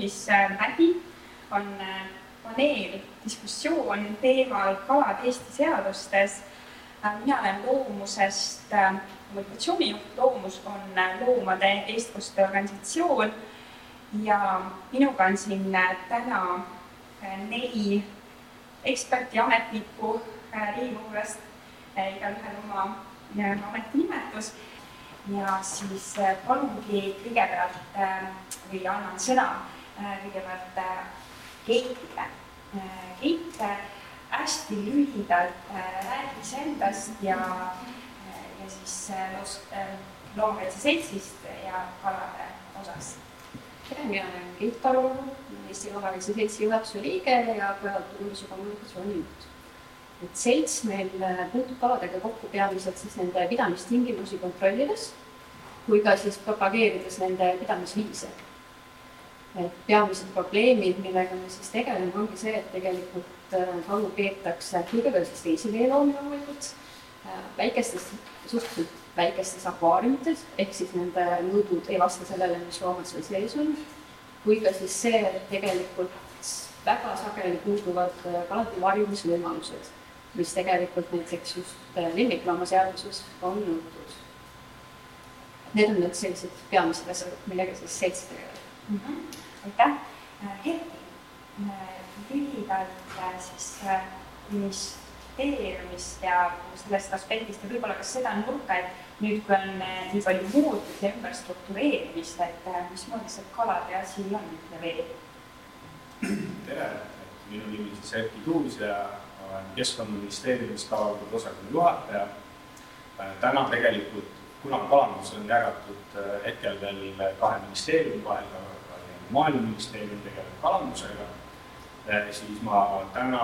ruumis Mädi, on paneel, diskussioon teemal kalad Eesti seadustes. mina olen loomusest kommunikatsioonijuht, Loomus on loomade eestkoste organisatsioon. Ja minuga on siin täna neli eksperti, ametnikku Riigikogust, igalühel oma ametinimetus. Ja siis palungi kõigepealt või annan sõna kõigepealt Keitile. Keit hästi lühidalt räägis endast ja, ja siis Loomakaitse Seltsist ja kalade osast. mina olen Keit Taru, Eesti Loomakaitse Seltsi juhatuse liige ja ja kommunikatsioonijuht et selts meil puutub kaladega kokku peamiselt siis nende pidamistingimusi kontrollides kui ka siis propageerides nende pidamisviise. Et peamised probleemid, millega me siis tegeleme, ongi see, et tegelikult kalu peetakse kõigepealt siis reisiveeloomi loomulikult väikestes, suhteliselt väikestes akvaariumites, ehk siis nende mõõdud ei vasta sellele, mis loomad seal sees on, kui ka siis see, et tegelikult väga sageli puuduvad kalade varjumisvõimalused, mis tegelikult näiteks just lemmikloomaseaduses on nõutud. Need on need sellised peamised asjad, millega siis selts tegeleb mm. -hmm. aitäh, Herki, lühidalt siis ministeeriumist ja sellest aspektist ja võib-olla ka seda nurka, et nüüd, kui on nii palju muutusi ja ümberstruktureerimist, et mismoodi see kalade asi on ja veel? tere, minu nimi on siis Erki Tuus ja olen Keskkonnaministeeriumis kalanduse osakonna juhataja. täna tegelikult kuna kalandus on jagatud hetkel veel kahe ministeeriumi vahel, maaeluministeerium tegeleb kalandusega, siis ma täna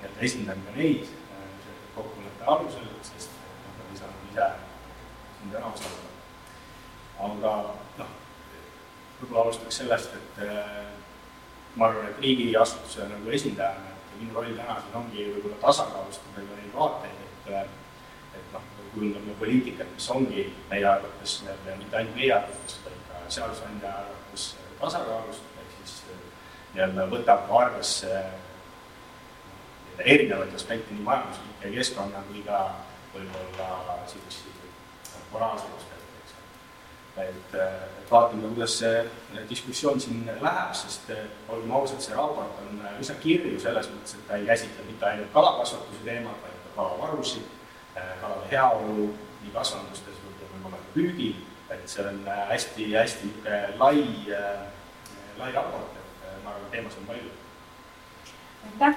nii-öelda esindan ka neid kokkuleppe alusel, sest nad ei saanud ise siin täna osaleda. aga noh, võib-olla alustaks sellest, et ma arvan, et riigiasutuse nagu esindajana, et minu roll täna siin ongi võib-olla tasakaalustada ka neid vaateid, et et noh, kujundame poliitikat, mis ongi meie arvates, mitte ainult meie arvates, vaid ka seadusandja arvates tasakaalus, ehk siis nii-öelda võtab arvesse erinevaid aspekte, nii majanduslikke ja keskkonna kui ka võib-olla selliseid moraalseid aspekte, eks. et, et vaatame, kuidas see diskussioon siin läheb, sest olgem ausad, see raport on üsna kirju selles mõttes, et ta ei käsitle mitte ainult kalakasvatuse teemat, vaid ka kalavarusid kalade heaolu nii kasvandustes kui võib-olla ka püügil, et see on hästi-hästi niisugune lai, lai raport, et ma arvan, teemasid on palju. aitäh,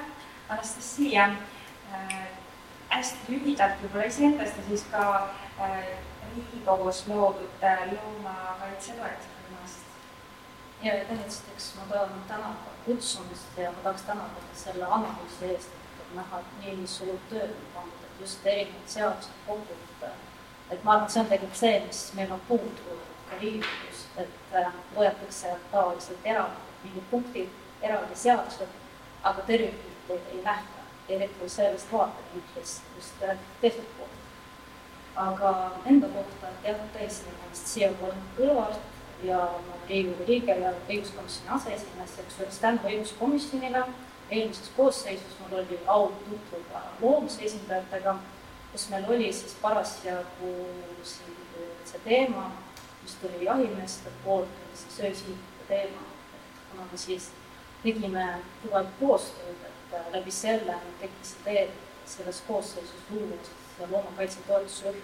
Anastasia äh,. hästi lühidalt võib-olla iseendast ja siis ka äh, Riigikogus loodud äh, loomakaitse toetusrühmast. ja aitäh, esiteks ma tahan tänada kutsumist ja ma tahaks tänada selle analüüsi eest, et näha, et nii suur töö on pandud just erinevad seadused kokku. Et ma arvan, et see on tegelikult see, mis meil on puudu ka Riigikogus, et äh, võetakse tavaliselt eraldi mingid punktid, eraldi seadused, aga tervikpilti ei nähta, eriti sellest vaatevinklist just äh, tehtud poolt. aga enda kohta, jah, tõesti, Anastassia Kõlvart ja ma olen Riigikogu liige ja õiguskomisjoni aseesimees, eks ole, tänu õiguskomisjonile eelmises koosseisus mul oli au tutvuda loomuse esindajatega, kus meil oli siis parasjagu siin see teema, mis tuli jahimeeste poolt, siis öösihikute teema, et kuna me siis tegime tugevalt koostööd, et äh, läbi selle tekkis idee selles koosseisus luua siis loomakaitse toetusrühm.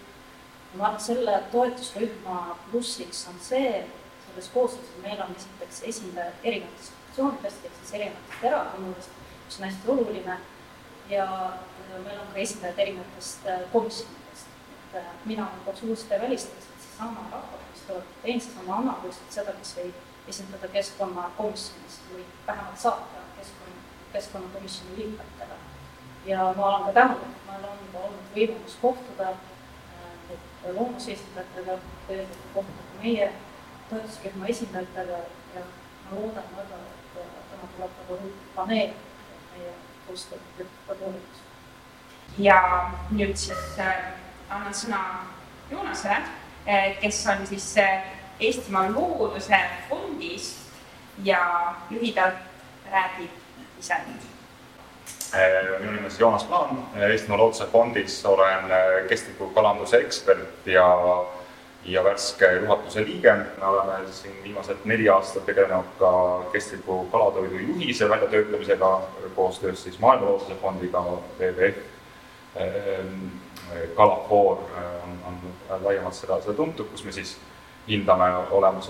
ma arvan, selle toetusrühma plussiks on see, selles koosseisus meil on esiteks esindajad erinevatest institutsioonidest ehk siis erinevatest erakondadest, mis on hästi oluline ja meil on ka esindajad erinevatest äh, komisjonidest. et äh, mina absoluutselt ei välista, et seesama raport, mis te olete teinud, seesama analüüs, et seda, kes võib esindada keskkonnakomisjonis või vähemalt saata keskkonna, keskkonnakomisjoni liikmetele. ja ma olen ka tänulik, et meil on ka olnud võimalus kohtuda äh, loomuse esindajatega, kohtuda ka meie toetusrühma esindajatega ja ma loodan väga, et täna tuleb ka paneel meie koostööd lõpuks. Ja nüüd siis äh, annan sõna Joonasele äh,, kes on siis äh, Eestimaa Looduse Fondist ja lühidalt räägib ise minu nimi on Joonas Plaan, Eestimaa Looduse Fondis olen kestliku kalanduse ekspert ja ja värske juhatuse liige. me oleme siin viimased neli aastat tegelenud ka kestliku kalatoidu juhise väljatöötamisega koostöös siis Maailma Looduse Fondiga, WWF. Kalafoor on, on laiemalt seda, seda tuntud, kus me siis hindame olemas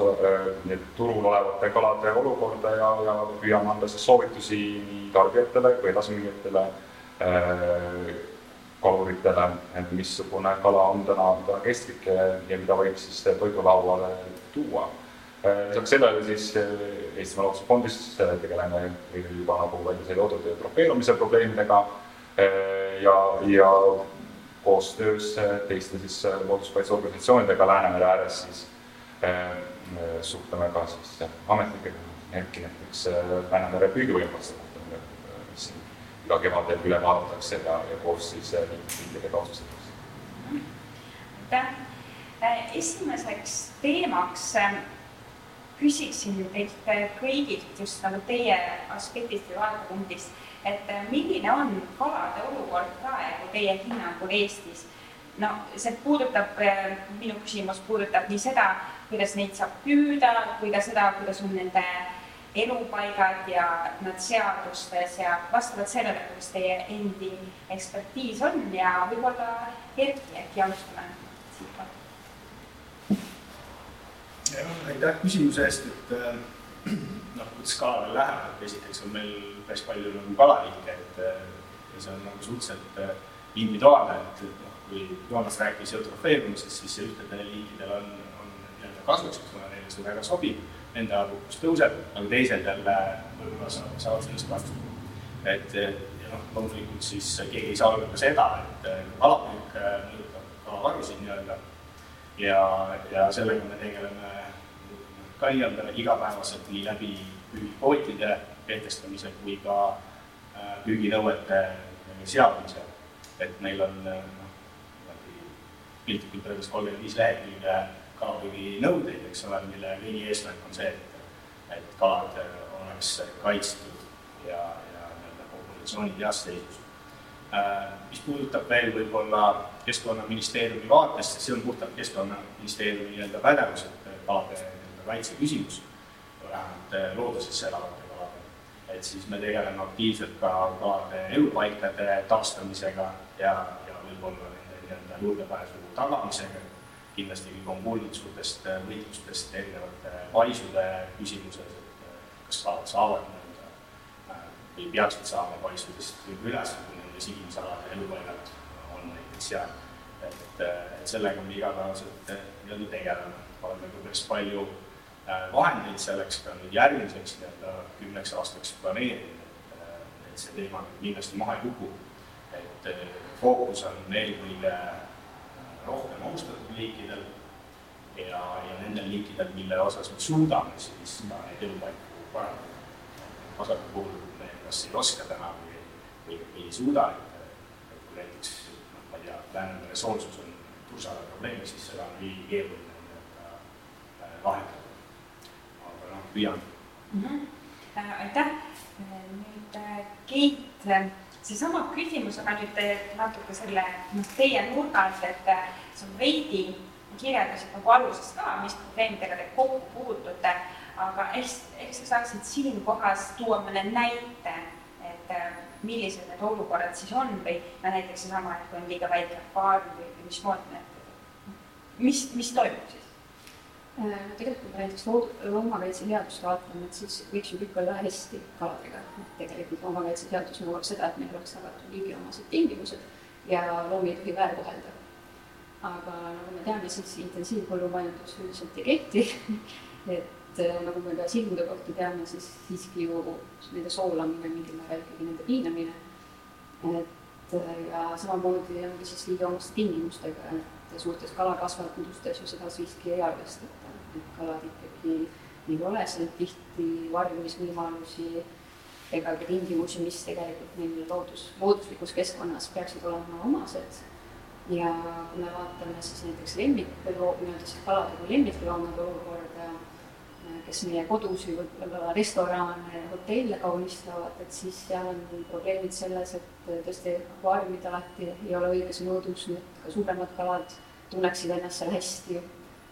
turul olevate kalade olukorda ja, ja püüame anda siis soovitusi nii tarbijatele kui edasimüüjatele kaluritele, et missugune kala on täna, kestlik ja, mida võib siis toidulauale tuua. lisaks sellele siis Eestimaa Looduse Fondis tegeleme juba nagu välja sai toodud tropeerumise probleemidega ja, ja koostöös teiste siis looduskaitseorganisatsioonidega Läänemere ääres siis suhtleme ka siis ametnikega, eriti näiteks Läänemere püügivõimaluste kohta, mis siin iga kevadel üle vaadatakse ja, ja koos siis liikmesriikidega otsustatakse. aitäh. esimeseks teemaks küsiksin teilt kõigilt just nagu teie aspektist või vaatepunktist, et milline on kalade olukord praegu teie hinnangul Eestis? no see puudutab, minu küsimus puudutab nii seda, kuidas neid saab püüda, kui ka seda, kuidas on nende elupaigad ja nad seadustes ja vastavalt sellele, kuidas teie endi ekspertiis on ja võib-olla Erki, äkki alustame siitpoolt aitäh küsimuse eest, et äh, noh, kuidas kaladel läheb, et esiteks on meil päris palju nagu kalaliike, et äh, ja see on nagu suhteliselt äh, individuaalne, et noh, kui Joonas rääkis eutrofeerumisest, siis ühtedel liikidel on, on nii-öelda kasuks, kuna neile see väga sobib, nende arvukus tõuseb, aga teised jälle võib-olla saavad sellest kasu. et ja noh, loomulikult siis keegi ei saa öelda ka seda, et kalapüük mõjutab kalavarusid nii-öelda ja, ja sellega me tegeleme ka nii-öelda igapäevaselt nii läbi püügikvootide kehtestamise kui ka püüginõuete seadmise. et meil on noh, piltlikult öeldes kolmkümmend viis lehekülge kalapüüginõudeid, eks ole, mille kõigi eesmärk on see, et, et kalad oleks kaitstud ja, ja nii-öelda populatsioonid heas seisus. mis puudutab veel võib-olla Keskkonnaministeeriumi vaatest, siis see on puhtalt Keskkonnaministeeriumi nii-öelda pädevus, et kalade kaitse küsimus, vähemalt looduses elavate. Et siis me tegeleme aktiivselt ka kalade elupaikade taastamisega ja, ja võib-olla nende nii-öelda juurdepääsu tagamisega. kindlasti kõik on kuulnud suurtest võitlustest erinevate paisude küsimuses, et kas kalad saavad nii-öelda või peaksid saama paisudest üles, kui nende sigimisalade elupaigad on näiteks seal. et, et sellega me igapäevaselt nii-öelda tegeleme, oleme ka päris palju vahendeid selleks ka nüüd järgmiseks nii-öelda kümneks aastaks planeerida, et, et see teema kindlasti maha ei kuku. et fookus on eelkõige rohkem ohustatud liikidel ja, ja nendel liikidel, mille osas me suudame siis ka neid elupaiku parandada. osade puhul me kas ei oska täna või, või, või ei suuda, et, kui näiteks noh, ma ei tea, Läänemere soolsus on tursale probleem, siis seda on nii keeruline nii-öelda lahendada püüan mm. -hmm. aitäh, nüüd Keit, seesama küsimus, aga nüüd natuke selle noh, teie nurga alt, et sa veidi kirjeldasid nagu alguses ka, mis probleemidega te kokku puutute, aga eks, eks sa saaksid siinkohas tuua mõne näite, et millised need olukorrad siis on või no näiteks seesama, et kui on liiga väike farm või mismoodi need, mis, mis toimub siis? Äh, tegelikult kui me näiteks loomakaitseseadust vaatame, et siis võiks ju kõik olla hästi kaladega, et tegelikult loomakaitseseadus nõuab seda, et meil oleks tagatud liigiomased tingimused ja loomi ei tohi väärkohelda. aga nagu me teame, siis intensiivpõllumajandus üldiselt ei kehti et äh, nagu me ka silmude kohta teame, siis siiski ju nende soolamine mingil määral ikkagi nende piinamine. et äh, ja samamoodi on ka siis liigiomaste tingimustega, et suurtes kalakasvatustes ju seda siiski ei arvestata et kalad ikkagi, ei ole seal tihti varjumisvõimalusi ega ka tingimusi, mis tegelikult neil loodus, looduslikus keskkonnas peaksid olema omased. ja kui me vaatame siis näiteks lemmikloom, nii-öelda siis kalade kui lemmikloomade olukorda, kes meie kodusid, võib-olla restorane, hotelle kaunistavad, et siis seal on probleemid selles, et tõesti akvaariumid alati ei ole õiges mõõdus, nii et ka suuremad kalad tunneksid ennast seal hästi.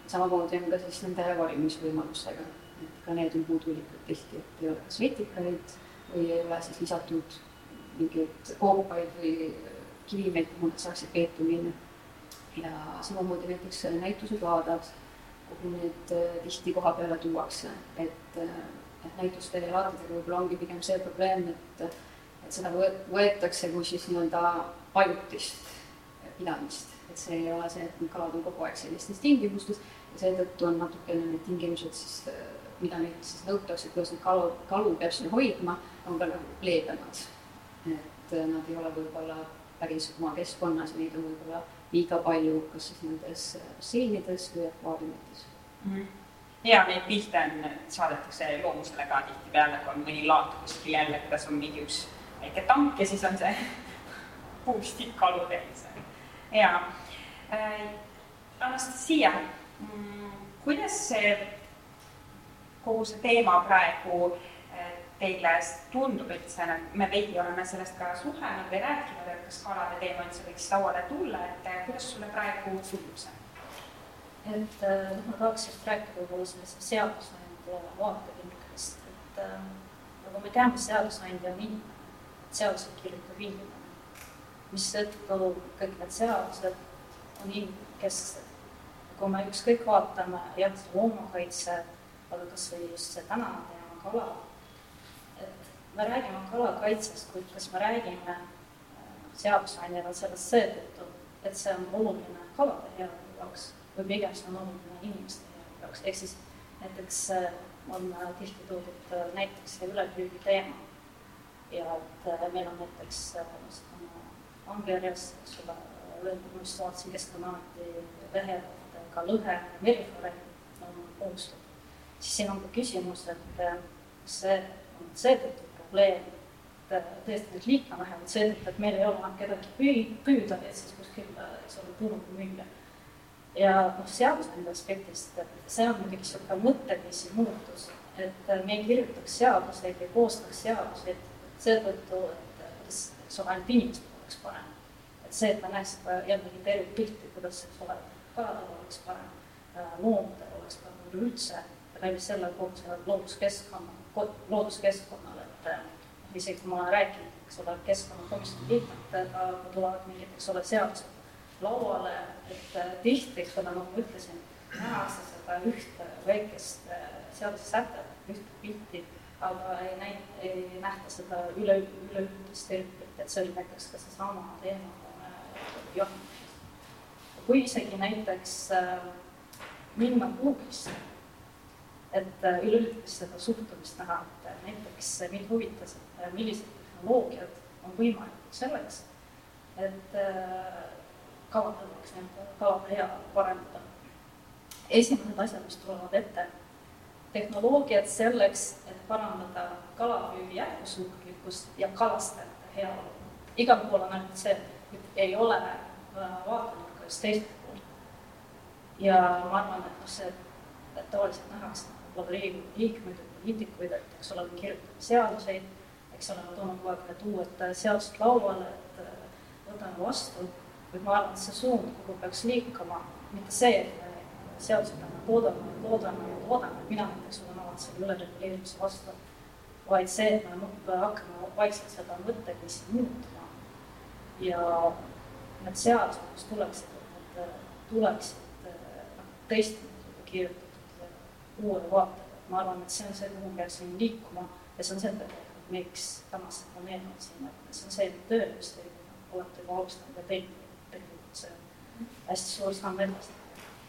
Samamoodi on ka siis nende valimisvõimalustega, et ka need on puudulikud tihti, et ei ole kas vetikaid või ei ole siis lisatud mingeid koopaid või kivimeid, kuhu nad saaksid peetu minna. ja samamoodi näiteks näitused, laadad kuhu need äh, tihti koha peale tuuakse, et, äh, et näituste ja laadadega võib-olla ongi pigem see probleem, et, et seda võetakse kui siis nii-öelda ajutist pidamist, et see ei ole see, et need kalad on kogu aeg sellistes tingimustes seetõttu on natukene need tingimused siis, äh, mida neilt siis nõutakse, kuidas neid kalu, kalu peab siin hoidma, on ka nagu leebemad. et nad ei ole võib-olla päris oma keskkonnas ja neid on võib-olla liiga palju, kas siis nendes basseinides või akvaariumites mm. -hmm. ja neid pilte on, saadetakse loomusele ka tihtipeale, kui on mõni laat kuskil jälle, kuidas on mingi üks väike tank ja siis on see puustik kalu täis. ja äh, Anastasia kuidas see kogu see teema praegu teile tundub üldse, me veidi oleme sellest ka suhelnud või rääkinud, et kas kalade teema üldse võiks lauale tulla, et eh, kuidas sulle praegu tundub see? et äh, ma tahaks just rääkida võib-olla sellise seadusandja vaatevinklist, et nagu me teame, seadusandja on inimene, seadused kirjutab inimene, mistõttu kõik need seadused on inimkesksed. Kui me ükskõik vaatame jah, loomakaitse, aga kasvõi just see tänane teema, kala me räägime kalakaitsest, kuid kas me räägime äh, seadusandjana sellest seetõttu, et see on oluline kalade heaolu jaoks või pigem see on oluline inimeste heaolu jaoks, ehk siis näiteks äh, on äh, tihti toodud näiteks ülepüügi teema. Ja et meil on näiteks Angerjas, eks ole, öeldud, ma just vaatasin Keskkonnaameti lehel, ka lõhe meriflora on kohustatud, siis siin on ka küsimus, et see on seetõttu probleem, et tõesti need liike on vähenenud seetõttu, et meil ei ole enam kedagi püü-, püüda, et siis kuskil, eks ole, turul müüa. ja noh, seadusandja aspektist, see on muidugi niisugune mõtteviisi muutus, et me ei kirjutaks seaduseid, ei koostaks seaduseid seetõttu, et kuidas, eks ole, ainult inimestel oleks parem. et see, et me näeks jällegi tervikpilti, kuidas, eks ole, kaladel oleks parem, loomadel oleks parem üleüldse, läbi selle kogu selle looduskeskkonna, looduskeskkonna et isegi kui ma olen rääkinud, eks ole, keskkonnakomisjoni liikmetega, kui tulevad mingid, eks ole, seadused lauale, et äh, tihti, eks ole, nagu ma ütlesin, nähakse seda ühte väikest äh, seadusesätet, ühte pilti, aga ei näi-, ei nähta seda üle, üleüldist tervikpilti, et see oli näiteks ka seesama teema äh, kui isegi näiteks minna Google'isse et äh, üleüldist seda suhtumist näha, et äh, näiteks äh, mind huvitas, et millised tehnoloogiad on võimalikud selleks, et kalade jaoks nii-öelda kalade heaolu parandada. esimesed asjad, mis tulevad ette, tehnoloogiad selleks, et parandada kalapüügi jätkusuutlikkust ja kalastajate heaolu. igal pool on ainult see, et ei ole vaatenurgas teisel pool. ja ma arvan, et noh, see, et tavaliselt nähakse võib-olla Riigikogu liikmeid või poliitikuid, et eks ole, me kirjutame seaduseid, eks ole, me toome kogu aeg need uued äh, seadused lauale, et äh, võtame vastu, kuid ma arvan, et see suund, kuhu peaks liikuma, mitte see, et me seadusi peame toodama ja toodama ja toodama, et mina näiteks olen alati selle ülereguleerimise vastu, vaid see, et me hakkame vaikselt seda mõtteviisi muutma. Ja need seadused, mis tuleksid, tuleksid noh, teistmoodi kirjutatud uuele vaatele. ma arvan, et see on see, kuhu me peaksime liikuma ja see on see, miks tänased planeedid siin, et see on see töö, mis te olete juba alustanud ja teinud, tegelikult see on hästi suur samm edasi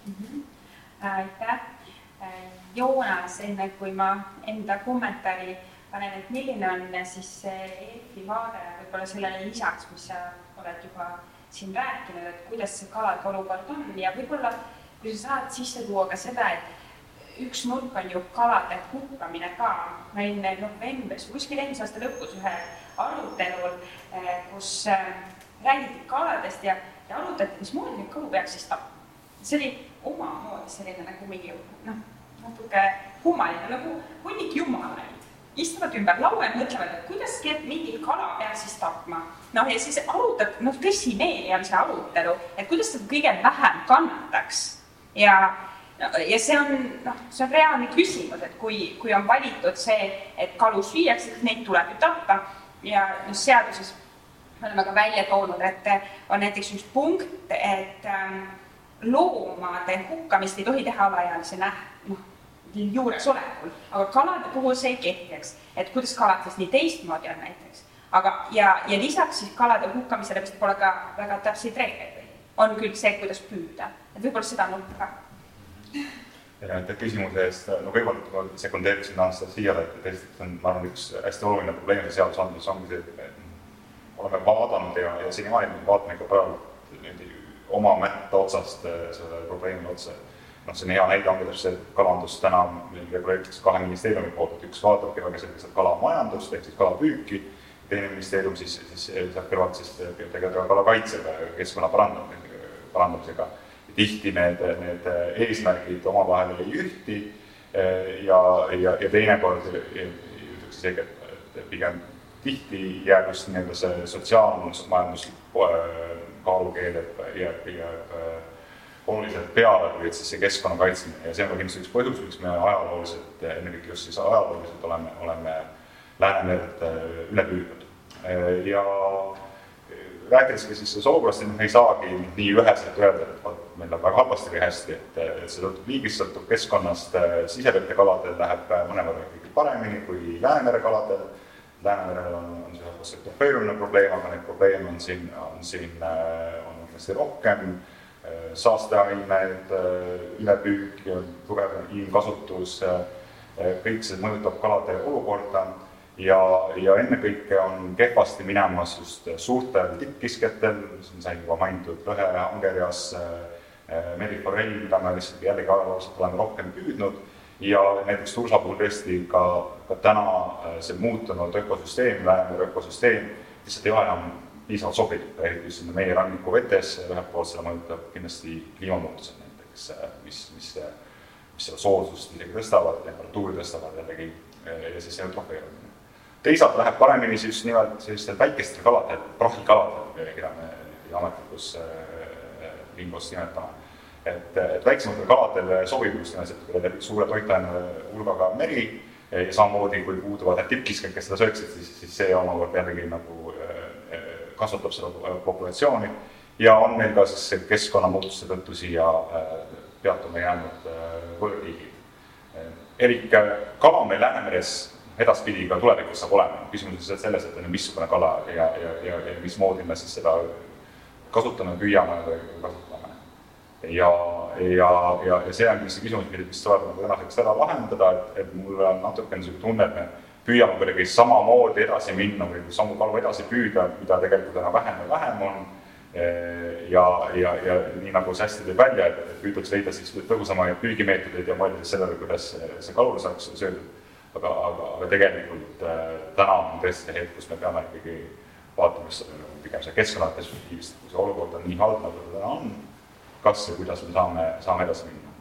mm. -hmm. aitäh. Joonas, enne kui ma enda kommentaari panen, et milline on siis see EFI vaade võib-olla sellele lisaks, mis sa oled juba siin rääkinud, et kuidas see kalade olukord on ja võib-olla kui sa saad sisse tuua ka seda, et üks nurk on ju kalade hukkamine ka. ma olin novembris, kuskil eelmise aasta lõpus ühel arutelul, eh, kus eh, räägiti kaladest ja, ja arutati, mismoodi neid kalu peaks siis tapma. see oli omamoodi selline nagu mingi noh, natuke kummaline, nagu hunnik jumalaid istuvad ümber laua ja mõtlevad, et kuidas mingit kala peaks siis tapma. noh, ja siis arutad, noh, tõsimeeli on see arutelu, et kuidas ta kõige vähem kannataks. Ja ja see on, noh, see on reaalne küsimus, et kui, kui on valitud see, et kalu süüakse, siis neid tuleb ju tappa. Ja noh, seaduses me oleme ka välja toonud, et on näiteks üks punkt, et ähm, loomade hukkamist ei tohi teha alaealise näh-, noh, juuresolekul, aga kalade puhul see ei kehti, eks. et kuidas kalad siis nii teistmoodi on näiteks. aga, ja, ja lisaks siis kalade hukkamisele vist pole ka väga täpseid reegleid on küll see, kuidas püüda, et võib-olla seda nurka aitäh küsimuse eest, no kõigepealt ma sekundeeriksin Anastassiale, et esiteks on, ma arvan, üks hästi oluline probleem seadusandlus ongi see, et oleme vaadanud ja, ja senimaani vaatame ikka praegu niimoodi oma mätta otsast eh, sellele probleemile otsa. Noh, see on hea näide ongi täpselt see kalandus täna meil reguleeritakse kahe ministeeriumi poolt, et üks vaatabki väga selgelt kalamajandust ehk siis kalapüüki, teine ministeerium siis, siis sealt kõrvalt siis tegeleda kalakaitsega ja keskkonna parandamisega, parandamisega. Tihti need, need eesmärgid omavahel ei ühti ja, ja, ja teinekord ütleks isegi, et pigem tihti jääb just nii-öelda see sotsiaalmajanduslik äh, kaalukeel jääb, jääb oluliselt peale, et siis see keskkonna kaitsmine ja see on ka kindlasti üks põhjus, miks me ajalooliselt, ennekõike just siis ajalooliselt oleme, oleme Läänemerd äh, üle püüdnud. Äh, ja rääkides ka siis sellest olukorrast, et ei saagi nii üheselt öelda, et vot meil läheb väga halvasti või hästi, et, et see sõltub liigist, sõltub keskkonnast, sisevete kaladel läheb mõnevõrra ikkagi paremini kui Läänemere kaladel, Läänemerel on, on see fosfatopeerumine probleem, aga neid probleeme on siin, on siin, on kindlasti rohkem, saasteained, ülepüük, tugev inimkasutus, kõik see mõjutab kalade olukorda. Ja, ja ennekõike on kehvasti minemas just suurtel tippkisketel, siin sai juba mainitud lõhe, angerjas, äh, meriforell, mida me lihtsalt jällegi ajalooliselt oleme rohkem püüdnud. Ja näiteks tursa puhul tõesti ka, ka täna äh, see muutunud ökosüsteem, Läänemere ökosüsteem, lihtsalt ei ole enam piisavalt sobilik, eriti just sinna meie ranniku vetes, ühelt poolt seda mõjutab kindlasti kliimamuutused näiteks, mis, mis, mis seda soosust isegi tõstavad, temperatuuri tõstavad jällegi ja siis eutrofeerumine teisalt läheb paremini siis nimelt sellistel väikestel kaladel, prahikaladel, keda me ametlikus äh, lingos nimetame. et, et väiksematel kaladel sobib just nimelt see, kui teil suure toitaine hulgaga meri ja samamoodi, kui puuduvad need tippkiskjad, kes seda sööksid, siis, siis see omakorda jällegi nagu kasvatab seda populatsiooni ja on meil ka siis keskkonnamuutuste tõttu siia äh, peatuma jäänud võõrliigid. elik kala meil Läänemeres edaspidi ka tulevikus saab olema. küsimus on selles, et missugune kala ja, ja, ja, ja mismoodi me siis seda kasutame, püüame või kasutame. ja, ja, ja, ja see on kindlasti küsimus, mis tuleb nagu tänaseks ära lahendada, et, et mul on natukene niisugune tunne, et me püüame kuidagi samamoodi edasi minna või samu kalu edasi püüda, mida tegelikult aina vähem ja vähem on ja, ja, ja nii nagu see hästi tõi välja, et püütakse leida siis tõhusamaid püügimeetodeid ja mõelda sellele, kuidas see kalur saaks söödud aga, aga, aga tegelikult äh, täna on tõesti see hetk, kus me peame ikkagi vaatama pigem seda keskkonna perspektiivist, kui see olukord on nii halb, nagu ta täna on, kas ja kuidas me saame, saame edasi minna.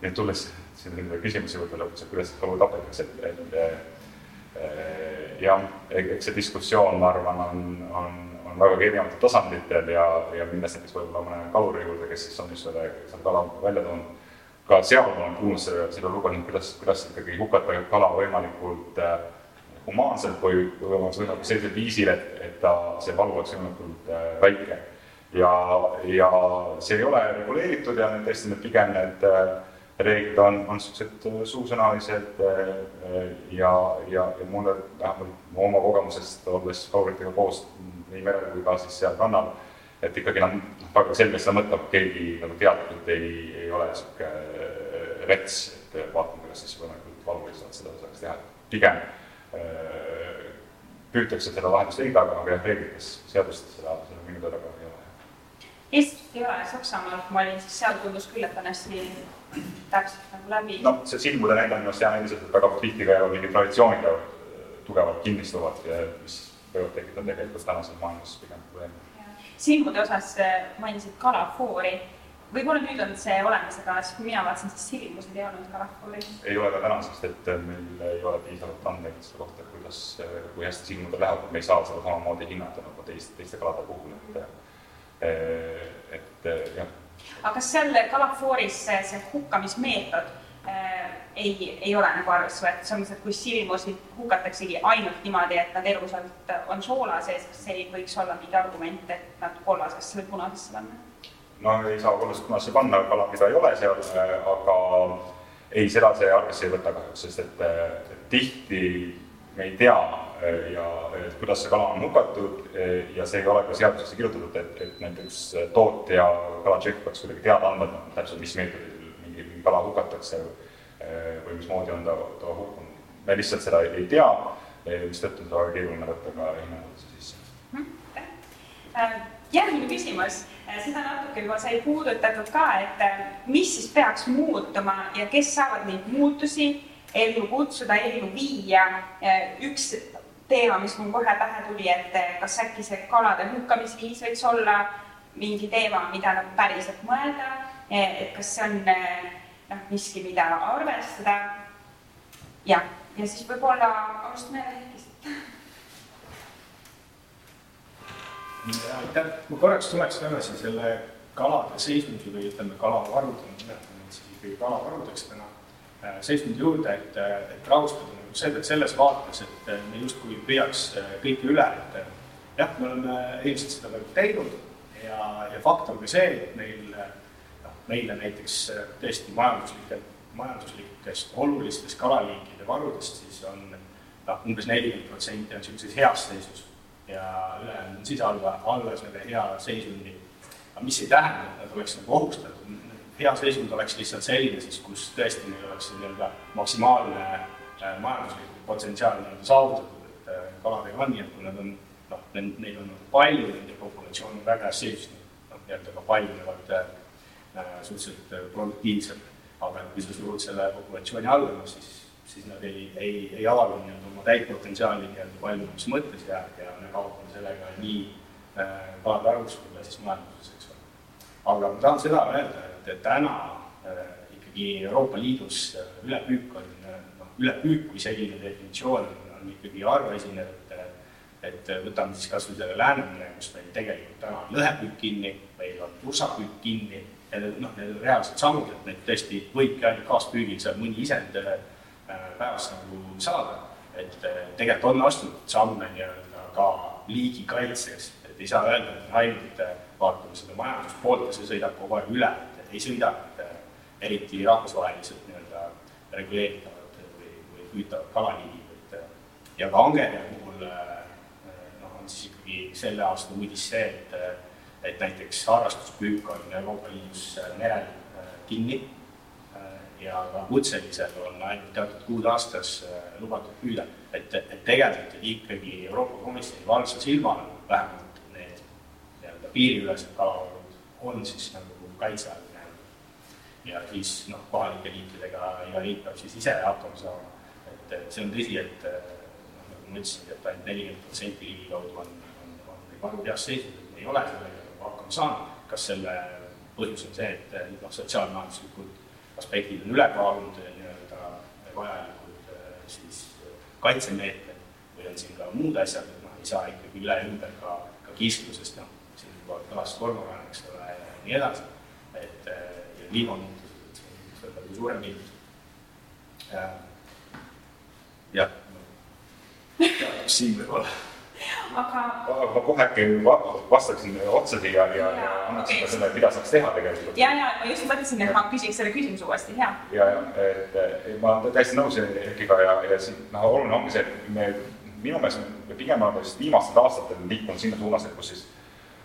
nii et tulles nende küsimuse juurde lõpuks, et kuidas kalu tapetakse, et, et jah, eks see diskussioon, ma arvan, on, on, on vägagi erinevatel tasanditel ja, ja minnes näiteks võib-olla mõne kaluri juurde, kes siis on just selle, selle kala välja toonud ka seal olen kuulnud selle, selle lugu, kuidas, kuidas ikkagi hukata kala võimalikult äh, humaanselt või võimalikult sellisel viisil, et, et ta, see valu oleks võimalikult äh, väike. ja, ja see ei ole reguleeritud ja need tõesti need pigem need äh, reeglid on, on niisugused suusõnalised ja, ja, ja mulle vähemalt oma kogemusest, olles kaluritega koos nii merel kui ka siis seal rannal, et ikkagi nad väga selgelt seda mõtleb, keegi nagu teadlikult ei, ei ole niisugune rets, et vaatame, kuidas siis võimalikult valuliselt seda saaks teha, pigem äh, püütakse seda lahendust leida, aga, jah, reeglites, seadustes seda, seda minu teada ka. Eestis ei ole, Saksamaal, ma olin, siis seal tundus küll, et on hästi täpselt nagu läbi. noh, see silmude näide on hea näide, et väga tihti käivad mingid traditsioonid tugevalt kinnistuvad, mis võivad tekitada tegelikult tänases maailmas pigem probleeme silmude osas mainisid kalafoori võib-olla nüüd on see olemas, aga siis kui mina vaatasin, siis silimused ei olnud kalafooris. ei ole ka täna, sest et meil ei ole piisavalt andmeid selle kohta, kuidas, kui hästi silmudel läheb, et me ei saa seda samamoodi hinnata nagu teist, teiste kalade puhul, et et jah. aga kas seal kalafooris see, see hukkamismeetod äh, ei, ei ole nagu arvesse võetud, selles mõttes, et kui silmusid hukataksegi ainult niimoodi, et nad elusalt on soola sees, kas see ei võiks olla mingi argument, et nad kollasesse või punasesse panna? no ei saa kollast punasesse panna kala, mida ei ole seal, aga ei, seda see arvesse ei võta kahjuks, sest et, et tihti me ei tea ja et kuidas see kala on hukatud ja see ei ole ka seadusesse kirjutatud, et, et näiteks tootja kalatšehh peaks kuidagi teada andma, täpselt mis meetodil mingi, mingi kala hukatakse või mismoodi on ta, ta hukkunud. me lihtsalt seda ei, ei tea, mistõttu on seda väga keeruline võtta ka hinnangusse sisse. Äh, järgmine küsimus, äh, seda natuke juba sai puudutatud ka, et äh, mis siis peaks muutuma ja kes saavad neid muutusi ellu kutsuda, ellu viia. üks teema, mis mul kohe pähe tuli, et kas äkki see kalade hukkamisviis võiks olla mingi teema, mida nagu päriselt mõelda, et kas see on noh, miski, mida arvestada. jah, ja siis võib-olla alustame Heikist. aitäh, ma korraks tuleks tagasi selle kalade seisundi või ütleme, kalavarude, nimetame neid siis ikkagi kalavarudeks täna, seisundi juurde, et, et rahustada selle, selles vaates, et me justkui püüaks kõike üle, et jah, me oleme ilmselt seda veel teinud ja, ja fakt on ka see, et meil meile näiteks äh, tõesti majanduslikel, majanduslikest olulistest kalaliikide varudest, siis on noh, umbes nelikümmend protsenti on niisuguses heas seisus ja ülejäänud on siis alla, alla selle hea seisundi. aga mis ei tähenda, et nad oleks nagu ohustatud, hea seisund oleks lihtsalt selline siis, kus tõesti neil oleks nii-öelda maksimaalne äh, majanduslik potentsiaal nii-öelda saavutatud, et äh, kaladega on nii, et kui nad on noh, neid on palju, nende populatsioon on väga seisus, noh, nii-öelda ka paljunevad äh, Äh, suhteliselt äh, produktiivsed, aga kui sa surud selle populatsiooni alla, no siis, siis nad ei, ei, ei avalda nii-öelda oma täit potentsiaali nii-öelda paljunemise mõttes ja, ja me kaotame sellega nii äh, kalade arvus kui ka siis majanduses, eks ole. aga ma tahan seda öelda, et, täna äh, ikkagi Euroopa Liidus äh, ülepüük on, noh, ülepüük kui selline definitsioon on, on ikkagi harvaesinev, et võtame siis kas või selle Läänemere, kus meil tegelikult täna on lõhepüük kinni, meil on tursapüük kinni. Ja noh, need reaalsed sammud, et neid tõesti võibki ainult kaaspüügil seal mõni isend äh, päevas nagu saada. et äh, tegelikult on astutud samme nii-öelda ka liigi kaitseks, et ei saa öelda, et ainult äh, vaatame seda majanduspoolt ja see sõidab kogu aeg üle, et ei sõida, eriti rahvusvaheliselt nii-öelda või püütavad kalaliigid, et ja ka angerja puhul noh, on siis ikkagi selle aasta uudis see, et et näiteks harrastuspüük on Euroopa Liidus äh, merel äh, kinni äh, ja ka kutselisel on ainult teatud kuud aastas lubatud püüda. et, et tegelikult ikkagi Euroopa Komisjoni valvsa silmal vähemalt need nii-öelda piiriülesed kalavarud on siis nagu kaitse all ja siis noh, kohalike liikidega iga liik peab siis ise hakkama saama. Et, et see on tõsi, et noh, nagu ma ütlesin, et ainult nelikümmend protsenti ligikaudu on, on, on, varud heas seisus, et ei ole sellega hakkama saanud, kas selle põhjus on see, et noh, sotsiaalmajanduslikud aspektid on üle kaalunud nii-öelda vajalikud siis kaitsemeetmed või on siin ka muud asjad, et noh, ei saa ikkagi üle ja ümber ka, ka kisklusest, noh, siin juba kõlas kormoran, eks ole, ja nii edasi, et ja kliimamuutused, see on kõige suurem miinus. Jah, siin võib-olla aga. ma kohe äkki vastaksin otsa siia ja, ja, ja annaks okay. ka selle, mida saaks teha tegelikult. ja, ja ma just mõtlesin, et ma küsiks selle küsimuse uuesti, hea. ja, ja, et ma olen täiesti nõus Erkiga ja, ja siin noh, oluline ongi see, et me minu meelest me pigem oleme vist viimastel aastatel liikunud sinna suunas, et kus siis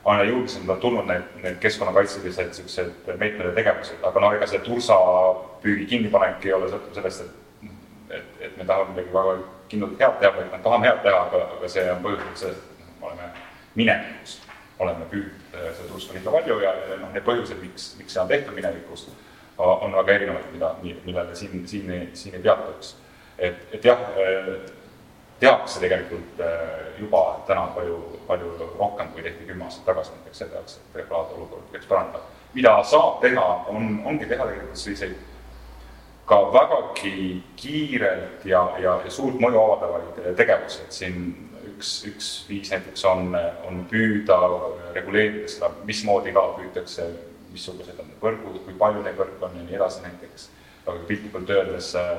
on jõulisemalt on tulnud need, need keskkonnakaitselised niisugused meetmed ja tegevused, aga no ega see tursapüügi kinnipanek ei ole sõltuv sellest, et, et, et me tahame midagi väga kindlalt head teha, vaid me tahame head teha, aga, aga see on põhjustatud sellest, et noh, me oleme minevikus, oleme püüdnud äh, seda tuska liiga palju ja, ja noh, need põhjused, miks, miks see on tehtud minevikus, on väga erinevad, mida, millele siin, siin ei, siin ei peatuks. et, et jah, äh, tehakse tegelikult äh, juba täna palju, palju rohkem, kui tehti kümme aastat tagasi näiteks selle jaoks, et regulaarne olukord võiks paraneda. mida saab teha, on, ongi teha tegelikult selliseid ka vägagi kiirelt ja, ja, ja suurt mõju avaldavaid tegevusi, et siin üks, üks viis näiteks on, on püüda reguleerida seda, mismoodi ka püütakse, missugused on need võrgud, kui palju neid võrke on ja nii edasi näiteks, aga piltlikult öeldes äh,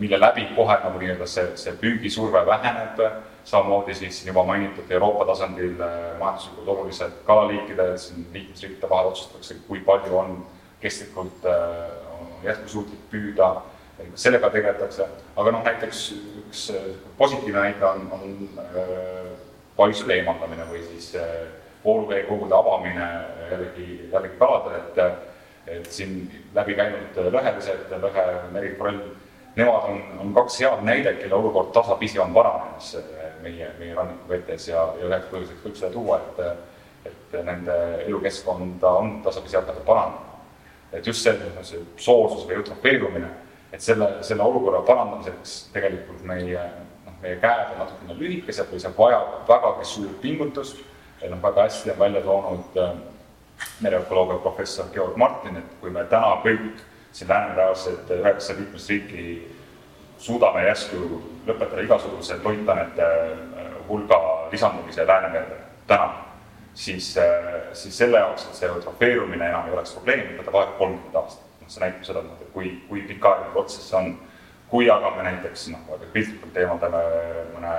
mille läbi kohe nagu nii-öelda see, see püügisurve väheneb, samamoodi siis juba mainitud Euroopa tasandil äh, majanduslikult olulised kalaliikide, siin liikmesriikide vahel otsustatakse, kui palju on kestlikult äh, jätkusuutlik püüda, sellega tegeletakse, aga noh, näiteks üks äh, positiivne näide on, on äh, paisude eemaldamine või siis äh, vooluveekogude avamine jällegi, jällegi kaladele, et et siin läbi käinud lõhelised, lõhe, meriforell, nemad on, on kaks head näidet, kelle olukord tasapisi on paranemas meie, meie rannikuvetes ja, ja üheks põhjuseks võib seda tuua, et et nende elukeskkonda on tasapisi hakata paranema et just see, see soolsus või eutrofeerumine, et selle, selle olukorra parandamiseks tegelikult meie, noh, meie käed on natukene lühikesed või see vajab vägagi suurt pingutust, noh, väga hästi on välja toonud äh, mereökoloogia professor Georg Martin, et kui me täna kõik siin Läänemere-äärsed üheksa liikmesriiki suudame järsku lõpetada igasuguse toitainete äh, hulga lisandumise Läänemerre täna siis, äh, siis selle jaoks, et see eutrofeerumine enam ei oleks probleem, võtab aega kolmkümmend aastat. noh, see näitab seda, et kui, kui pikaajaline protsess see on. kui aga me näiteks noh, väga piltlikult eemaldame mõne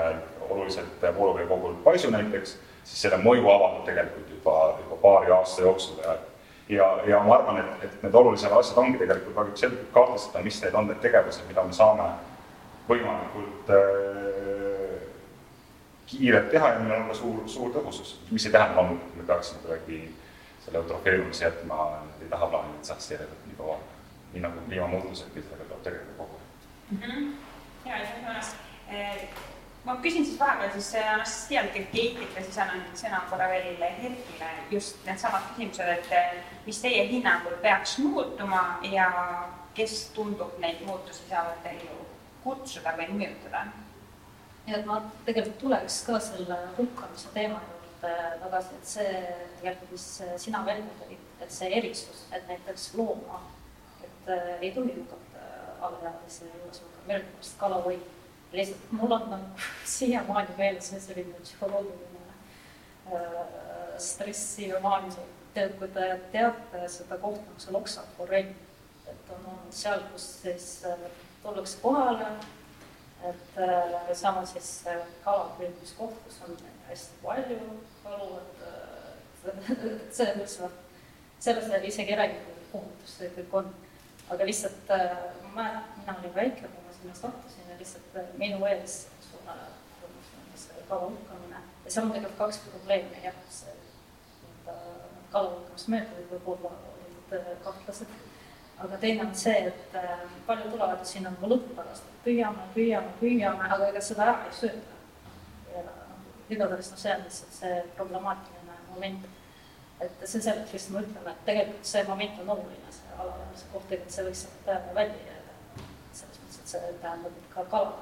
oluliselt vooluveekogul paisu näiteks, siis selle mõju avaldub tegelikult juba, juba paari aasta jooksul ja ja, ja ma arvan, et, et need olulised asjad ongi tegelikult väga selgelt kaardistada, mis need on need tegevused, mida me saame võimalikult äh, kiirelt teha ja millel on ka suur, suur tõhusus, mis ei tähenda loomulikult, et me peaksime kuidagi selle eutrofeerumise jätma tahaplaanile, et saaks järelikult nii kaua, nii nagu kliimamuutusedki, sellega tuleb tegeleda kogu aeg mm. -hmm. ja, aitäh, Joonas eh,. ma küsin siis vahepeal siis eh, ja siis annan sõna korra veel Herkile just needsamad küsimused, et eh, mis teie hinnangul peaks muutuma ja kes tundub neid muutusi saavat ellu kutsuda või mõjutada ja et ma tegelikult tuleks ka selle hukkamise teema juurde tagasi, et see tegelikult, mis sina välja tõid, et see erisus, et näiteks looma, et äh, ei tohi hukata alaealise juures millegipärast kalavõi. lihtsalt mul on nagu siiamaani meeles selline psühholoogiline äh, stress siiamaani, tead, kui te teate seda kohta, kus on Oksa forell, et on olnud seal, kus siis äh, tullakse kohale et äh, samas siis äh, kalapüüdmiskoht, kus on hästi palju kalu, et äh, selles mõttes noh, selles isegi ei räägi, kui puhutus see kõik on. aga lihtsalt ma mäletan, mina olin väike, kui ma sinna sattusin ja lihtsalt minu ees suure kala hukkamine ja seal on tegelikult kaks probleemi, jah, see nii-öelda kala hukkamismeetodid võib-olla olid kahtlased aga teine on see, et äh, paljud tulevad sinna nagu lõpu pärast, et püüame, püüame, püüame, aga ega seda ära ei sööda. ja noh, igatahes noh, see on lihtsalt see problemaatiline moment. et see selleks lihtsalt ma ütlen, et tegelikult see moment on oluline, see alaealise koht, et see võiks sealt välja jääda. selles mõttes, et see tähendab, et ka kala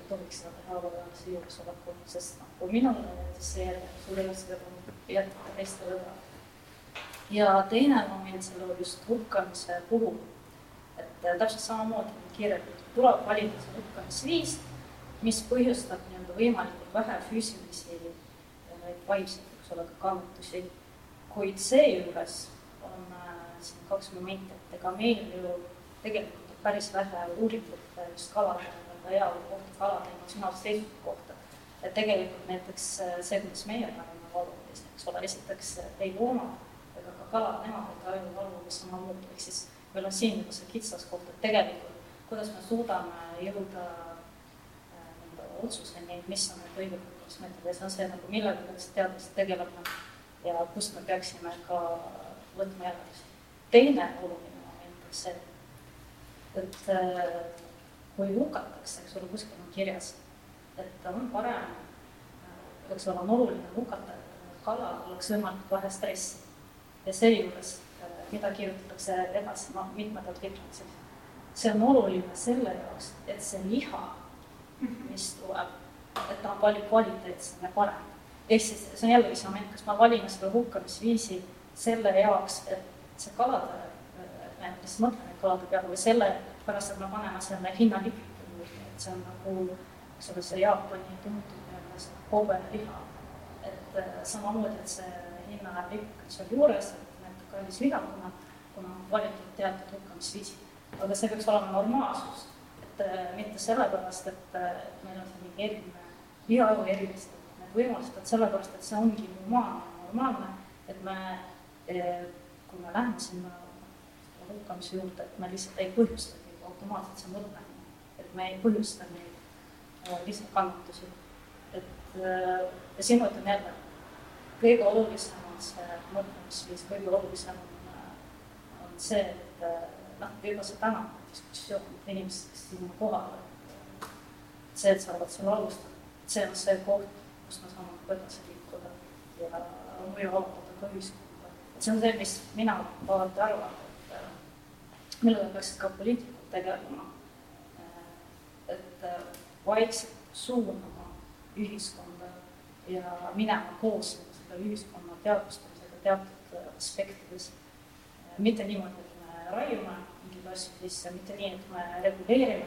ei tohiks seda teha alaealise juuresolekul, sest noh, kui minul näiteks see ole seda jätta teistele ka ja teine moment selle just hukkamise puhul, et äh, täpselt samamoodi kirjeldatud, tuleb valida see hukkamisviis, mis põhjustab nii-öelda võimalikult vähe füüsilisi neid vaimseid, eks ole, ka kannatusi. kuid seejuures on äh, siin kaks momenti, et ega meil ju tegelikult on päris vähe uuritud just kalade heaolu kohta, kalade emotsionaalse seisukohta. et tegelikult näiteks äh, see, kuidas meie oleme valunud, eks ole, esiteks ei looma kalad, nemad ei taju valu samamoodi, ehk siis meil on siin nagu see kitsaskoht, et tegelikult kuidas me suudame jõuda äh, nii-öelda otsuseni, mis on need õiged kosmeetikad ja see on see nagu, millega peaks teadlased tegelema ja kust me peaksime ka võtma järeldusi. teine oluline moment on see, et äh, kui hukatakse, eks ole, kuskil on kirjas, et on parem, äh, eks ole, on oluline hukata, et kalal oleks võimalikult vähe stressi ja seejuures, äh, mida kirjutatakse edasi, noh, mitmendal liikmelisel. see on oluline selle jaoks, et see liha, mis tuleb, et ta on palju kvaliteetsem ja parem. ehk siis see on jällegi see moment, kas ma valin selle hukkamisviisi selle jaoks, et see kalade, me lihtsalt mõtleme kalade peale või selle pärast, et me paneme selle hinnalipiku juurde, et see on nagu, eks ole, see Jaapani tuntud Kobe liha. et äh, samamoodi, et see hinnalipp seal juures, et need kallis liha, kuna, on valitud teatud hukkamisviisid. aga see peaks olema normaalsus, et äh, mitte sellepärast, et äh, meil on see mingi eriline lihaõu erilistamine, need võimalused, et sellepärast, et see ongi normaalne, normaalne, et me, kui me läheme sinna hukkamise juurde, et me lihtsalt ei põhjustagi automaatselt see mõtlemine, et me ei põhjusta neid lihtsalt kannatusi. et ja siin ma ütlen jälle, kõige olulisem on see mõtlemisviis, kõige olulisem on, on see, et noh, juba see tänane diskussioon, inimesed, kes sinna kohale, see, et sa oled seal alustanud, see on see koht, kus me saame edasi liikuda ja mõju avaldada ka ühiskonda. et see on see, mis mina alati arvan, et millega peaksid ka poliitikud tegelema. et vaikselt suunama ühiskonda ja minema koos selle ühiskonna teadvustamisega teatud aspektides. mitte niimoodi, et me raiume mingeid asju sisse, mitte nii, et me reguleerime,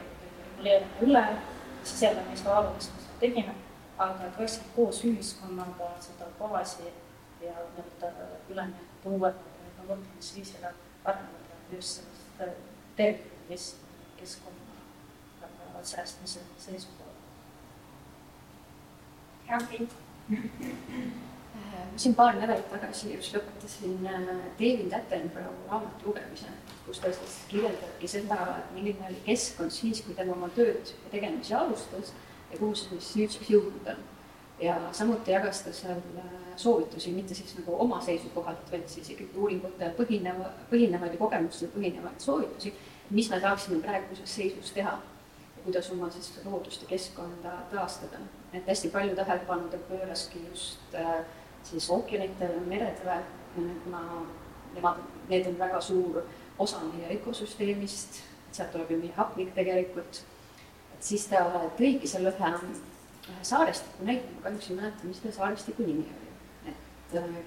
reguleerime üle, siis jälle me ei saa aru, mis me seal tegime, aga et vaikselt koos ühiskonnaga seda baasi ja nii-öelda üleminekut uuele mõtlemisviisile arendada just sellest terviklikust keskkonna säästmise seisukohalt. hea Priit. siin paar nädalat tagasi just lõpetasin David Attenborough raamatu lugemise, kus ta siis kirjeldabki seda, milline oli keskkond siis, kui tema oma tööd ja tegemisi alustas ja kuhu see siis nüüdseks jõudnud on. ja samuti jagas ta seal soovitusi, mitte siis nagu oma seisukohalt, vaid siis ikkagi uuringutel põhineva, põhinevaid ja kogemustel põhinevaid soovitusi, mis me saaksime praeguses seisus teha kuidas oma siis loodust ja keskkonda taastada. et hästi palju tähelepanu ta pööraski just äh, siis ookeanitele, meredele, kuna nemad, need on väga suur osa meie ökosüsteemist, sealt tuleb ju meie hapnik tegelikult, et siis ta tõigi selle ühe saarestiku näite, ma kahjuks ei mäleta, mis selle saarestiku nimi oli.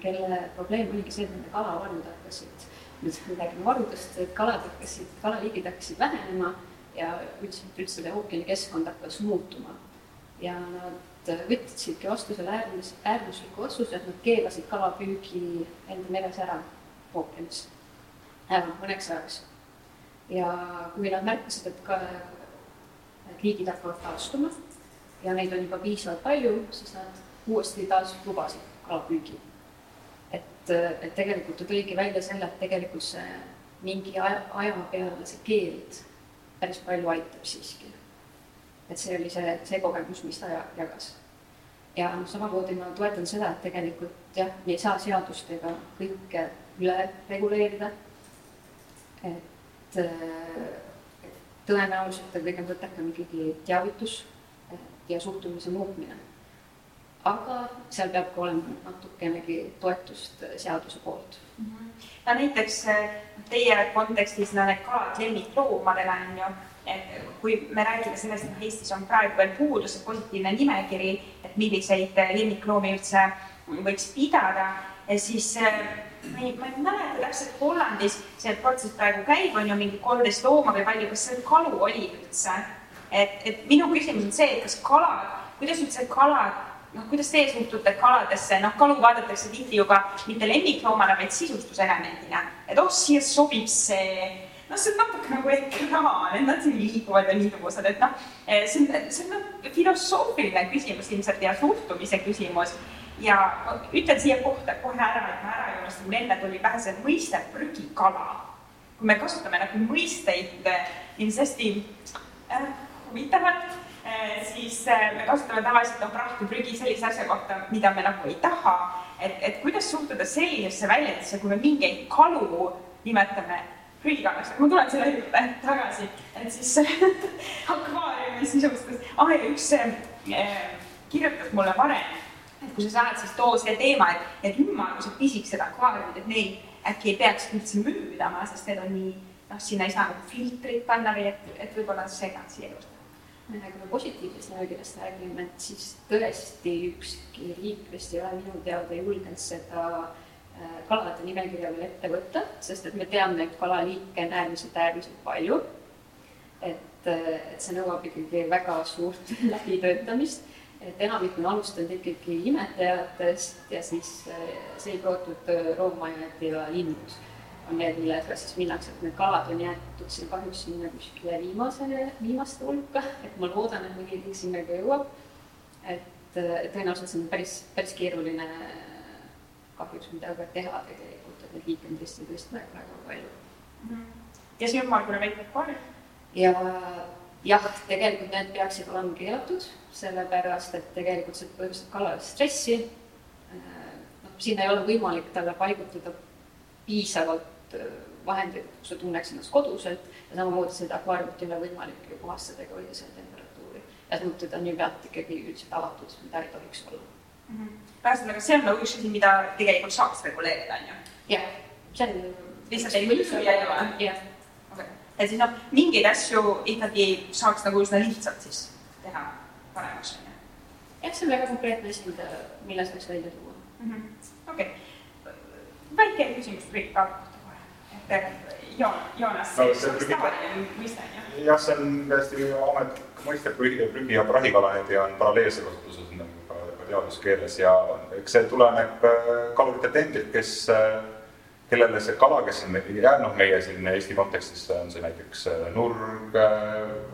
Kelle probleem oligi see, et nende kalavarud hakkasid, nüüd räägime varudest, et kalad hakkasid, kalaliigid hakkasid vähenema ja üldse, üldse ookeani keskkond hakkas muutuma. ja nad võtsidki vastu selle äärmus, äärmusliku otsuse, et nad keelasid kalapüügi enda meres ära ookeanis mõneks ajaks. ja kui nad märkasid, et ka liigid hakkavad taastuma ja neid on juba piisavalt palju, siis nad uuesti taas lubasid kalapüügi et, et tegelikult ta tõigi välja selle, et tegelikult see mingi aja, aja peale see keeld päris palju aitab siiski. Et see oli see, see kogemus, mis ta jagas. ja noh, samamoodi ma toetan seda, et tegelikult jah, me ei saa seadustega kõike üle reguleerida. et, et tõenäoliselt on kõige mõttekam ikkagi teavitus ja suhtumise muutmine aga seal peab ka olema natukenegi toetust seaduse poolt mm. -hmm. no näiteks äh, teie kontekstis no need kalad lemmikloomadele on ju, et kui me räägime sellest, et Eestis on praegu veel puudu see positiivne nimekiri, et milliseid äh, lemmikloomi üldse võiks pidada, siis äh, ma ei, ma ei mäleta täpselt, Hollandis see protsess praegu käib, on ju mingi kolmteist looma või palju, kas seal kalu oli üldse? et, et minu küsimus on see, et kas kalad, kuidas üldse kalad noh, kuidas teie suhtute kaladesse, noh, kalu vaadatakse tihti juba mitte lemmikloomana, vaid sisustuselemendina, et oh, siia sobib see, noh, see on natuke nagu ekraan, et nad siin liiguvad ja niisugused, et noh, see on, see on noh, filosoofiline küsimus ilmselt ja suhtumise küsimus. ja ütlen siia kohta kohe ära, et ma ära joonustan, mul enne tuli pähe see mõiste prügikala. kui me kasutame nagu mõisteid ilmselt hästi äh, huvitavalt Eh, siis eh, me kasutame tavaliselt noh, prahti, prügi sellise asja kohta, mida me nagu ei taha. et, et kuidas suhtuda sellisesse väljendisse, kui me mingeid kalu nimetame prügikalaks, ma tulen selle juurde tagasi, et siis akvaariumis niisugustes, ah ja üks eh, kirjutas mulle varem, et kui sa saad, siis too see teema, et, et ümmargused pisikesed akvaariumid, et neid äkki ei peaks üldse müüdama, sest need on nii, noh, sinna ei saa nagu filtrit panna või et, et võib-olla segan siia juurde. Kui me positiivsest nimekirjast räägime, et siis tõesti ükski riik vist ei ole minu teada julgenud seda kalade nimekirja veel ette võtta, sest et me teame, et kalaliike on äärmiselt, äärmiselt palju. et, et see nõuab ikkagi väga suurt läbitöötamist et enamik on alustanud ikkagi imetajatest ja siis seikootud roomajad ja linnud on need, millega siis minnakse, et need kalad on jäetud siin kahjuks sinna kuskile viimasele, viimaste hulka, et ma loodan, et mõni liik sinna ka jõuab. et tõenäoliselt see on päris, päris keeruline kahjuks midagi teha tegelikult, et neid liike on tõesti, tõesti väga, palju mm. ja see ümmargune väike akvaarium? ja jah, tegelikult need peaksid olema keelatud, sellepärast et tegelikult see põhjustab kalale stressi. noh, sinna ei ole võimalik talle paigutada piisavalt äh, vahendeid, kus ta tunneks ennast koduselt ja samamoodi seda akvaariumit ei ole võimalik ju puhastada ega hoida selle temperatuuri. ja samuti ta on ju pealt ikkagi üldiselt avatud, mida ei tohiks olla. Ühesõnaga, see on nagu üks asi, mida tegelikult saaks reguleerida, on ju? jah, see on lihtsalt ei mõju ja ei ole? jah et siis noh, mingeid asju ikkagi saaks nagu üsna lihtsalt siis teha paremaks, on ju. jah, see on väga konkreetne asi, mida, mille saaks välja tuua mm -hmm.. okei okay., väike küsimus prügikaal kohta kohe, et Joon, Joonas see on tavaline mõiste, on ju? jah, see on täiesti ametlik mõiste, prügi, prügi ja prahikalahedi on paralleelse kasutuses nagu teaduskeeles ja eks see tuleneb äh, kaluritelt endilt, kes äh, kellele see kala, kes on jäänud meie siin Eesti kontekstis, on see näiteks äh, nurg,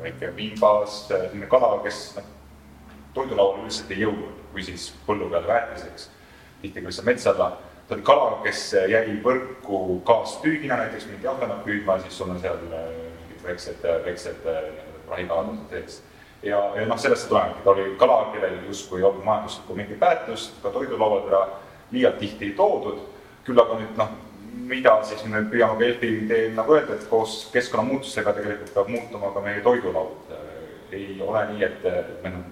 väike viibas, selline kala, kes noh, toidulauale üldiselt ei jõudnud, kui siis põllu peal väetiseks, tihti ka lihtsalt metsa alla. ta oli kala, kes jäi võrku kaaspüügina, näiteks mingit ahvenat püüdma, siis sul on seal mingid väiksed, väiksed prahikalad sees. Ja, ja noh, sellest see tulenebki, ta oli kala, kellel justkui ei olnud majanduslikku mingit väärtust, ka toidulauadele liialt tihti ei toodud, küll aga nüüd noh, mida siis me püüame Delfi teel nagu öelda, et koos keskkonnamuutustega tegelikult peab muutuma ka meie toidulaud. ei ole nii, et me noh,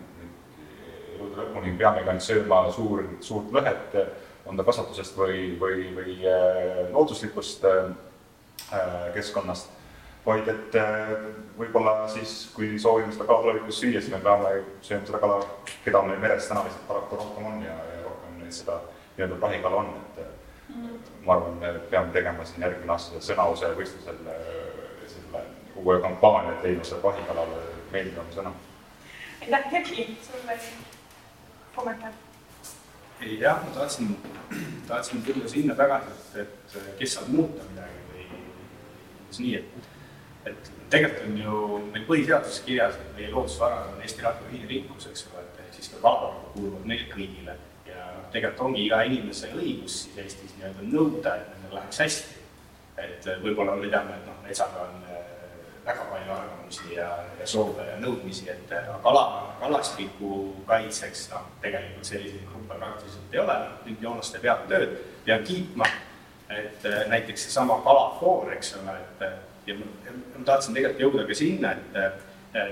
elude lõpuni peamegi ainult sööma suur, suurt lõhet, on ta kasvatusest või, või, või äh, looduslikust äh, keskkonnast, vaid et äh, võib-olla siis, kui soovime seda kala tulevikus süüa, siis me peame sööma seda kala, keda meil meres täna lihtsalt paraku rohkem on ja, ja rohkem neid seda nii-öelda prahikala on, et ma arvan, me peame tegema siin järgmine aasta sõnause võistlusel äh, selle uue kampaania, et leidma seda vahikalale meeldivam sõna. aitäh, Erki, sulle kommentaar? jah, ma tahtsin, tahtsin tulla sinna tagasi, et, et kes saab muuta midagi või umbes nii, et, et tegelikult on ju meil põhiseaduses kirjas, et meie loodusvarad on Eesti rahva ühine rikkus, eks ole, et ehk siis ka kalavaru kuuluvad meile kõigile tegelikult ongi iga inimese õigus siis Eestis nii-öelda nõuda, et nendel läheks hästi. et äh, võib-olla me teame, et noh, metsaga on äh, väga palju arvamusi ja, ja soove ja nõudmisi, et äh, kala, kalastiku kaitseks, noh, tegelikult selliseid gruppe praktiliselt ei ole, nüüd Joonaste peab tööd, pean kiitma, et näiteks seesama kalafoor, eks ole, et ja ma, tahtsin tegelikult jõuda ka sinna, et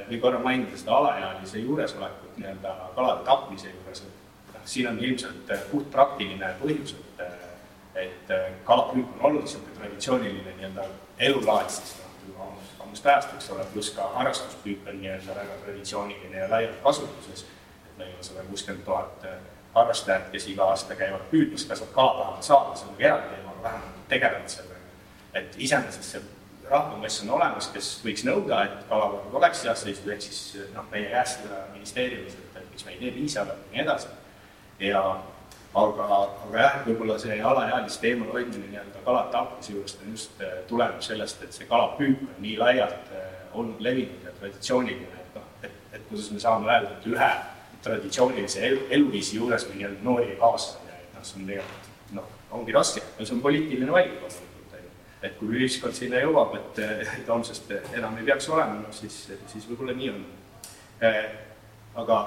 või korra mainida seda alaealise juuresolekut nii-öelda kalade tapmise juures, et siin on ilmselt äh, puht praktiline põhjus, et, et kalapüük on olnud niisugune traditsiooniline nii-öelda elulaad siis noh, ammust ajast, eks ole, pluss ka harrastuspüük on nii-öelda väga traditsiooniline ja laialt kasutuses. et meil on sada kuuskümmend tuhat harrastajat, kes iga aasta käivad püüdmas, kas nad kala tahavad saada, see on nagu eraldi teema, aga vähemalt tegelevad sellega. et iseenesest see rahvamass on olemas, kes võiks nõuda, et kalavarud oleks heas seisus, ehk siis noh, meie käest seda ministeeriumis, et, et miks me ei tee piisavalt ja nii edasi ja aga, aga jah, võib-olla see alaealiste eemal hoidmine nii-öelda kalade tapmise juurest on just, äh, tuleneb sellest, et see kalapüük on nii laialt äh, olnud levinud ja traditsiooniline, et noh, et, et kuidas me saame öelda, et ühe traditsioonilise elu, eluviisi juures me nii-öelda noori ei kaasa, et noh, see on tegelikult noh, ongi raske ja see on poliitiline valik. Et kui ühiskond sinna jõuab, et, et homsest enam ei peaks olema, noh siis, siis võib-olla nii on. Äh, aga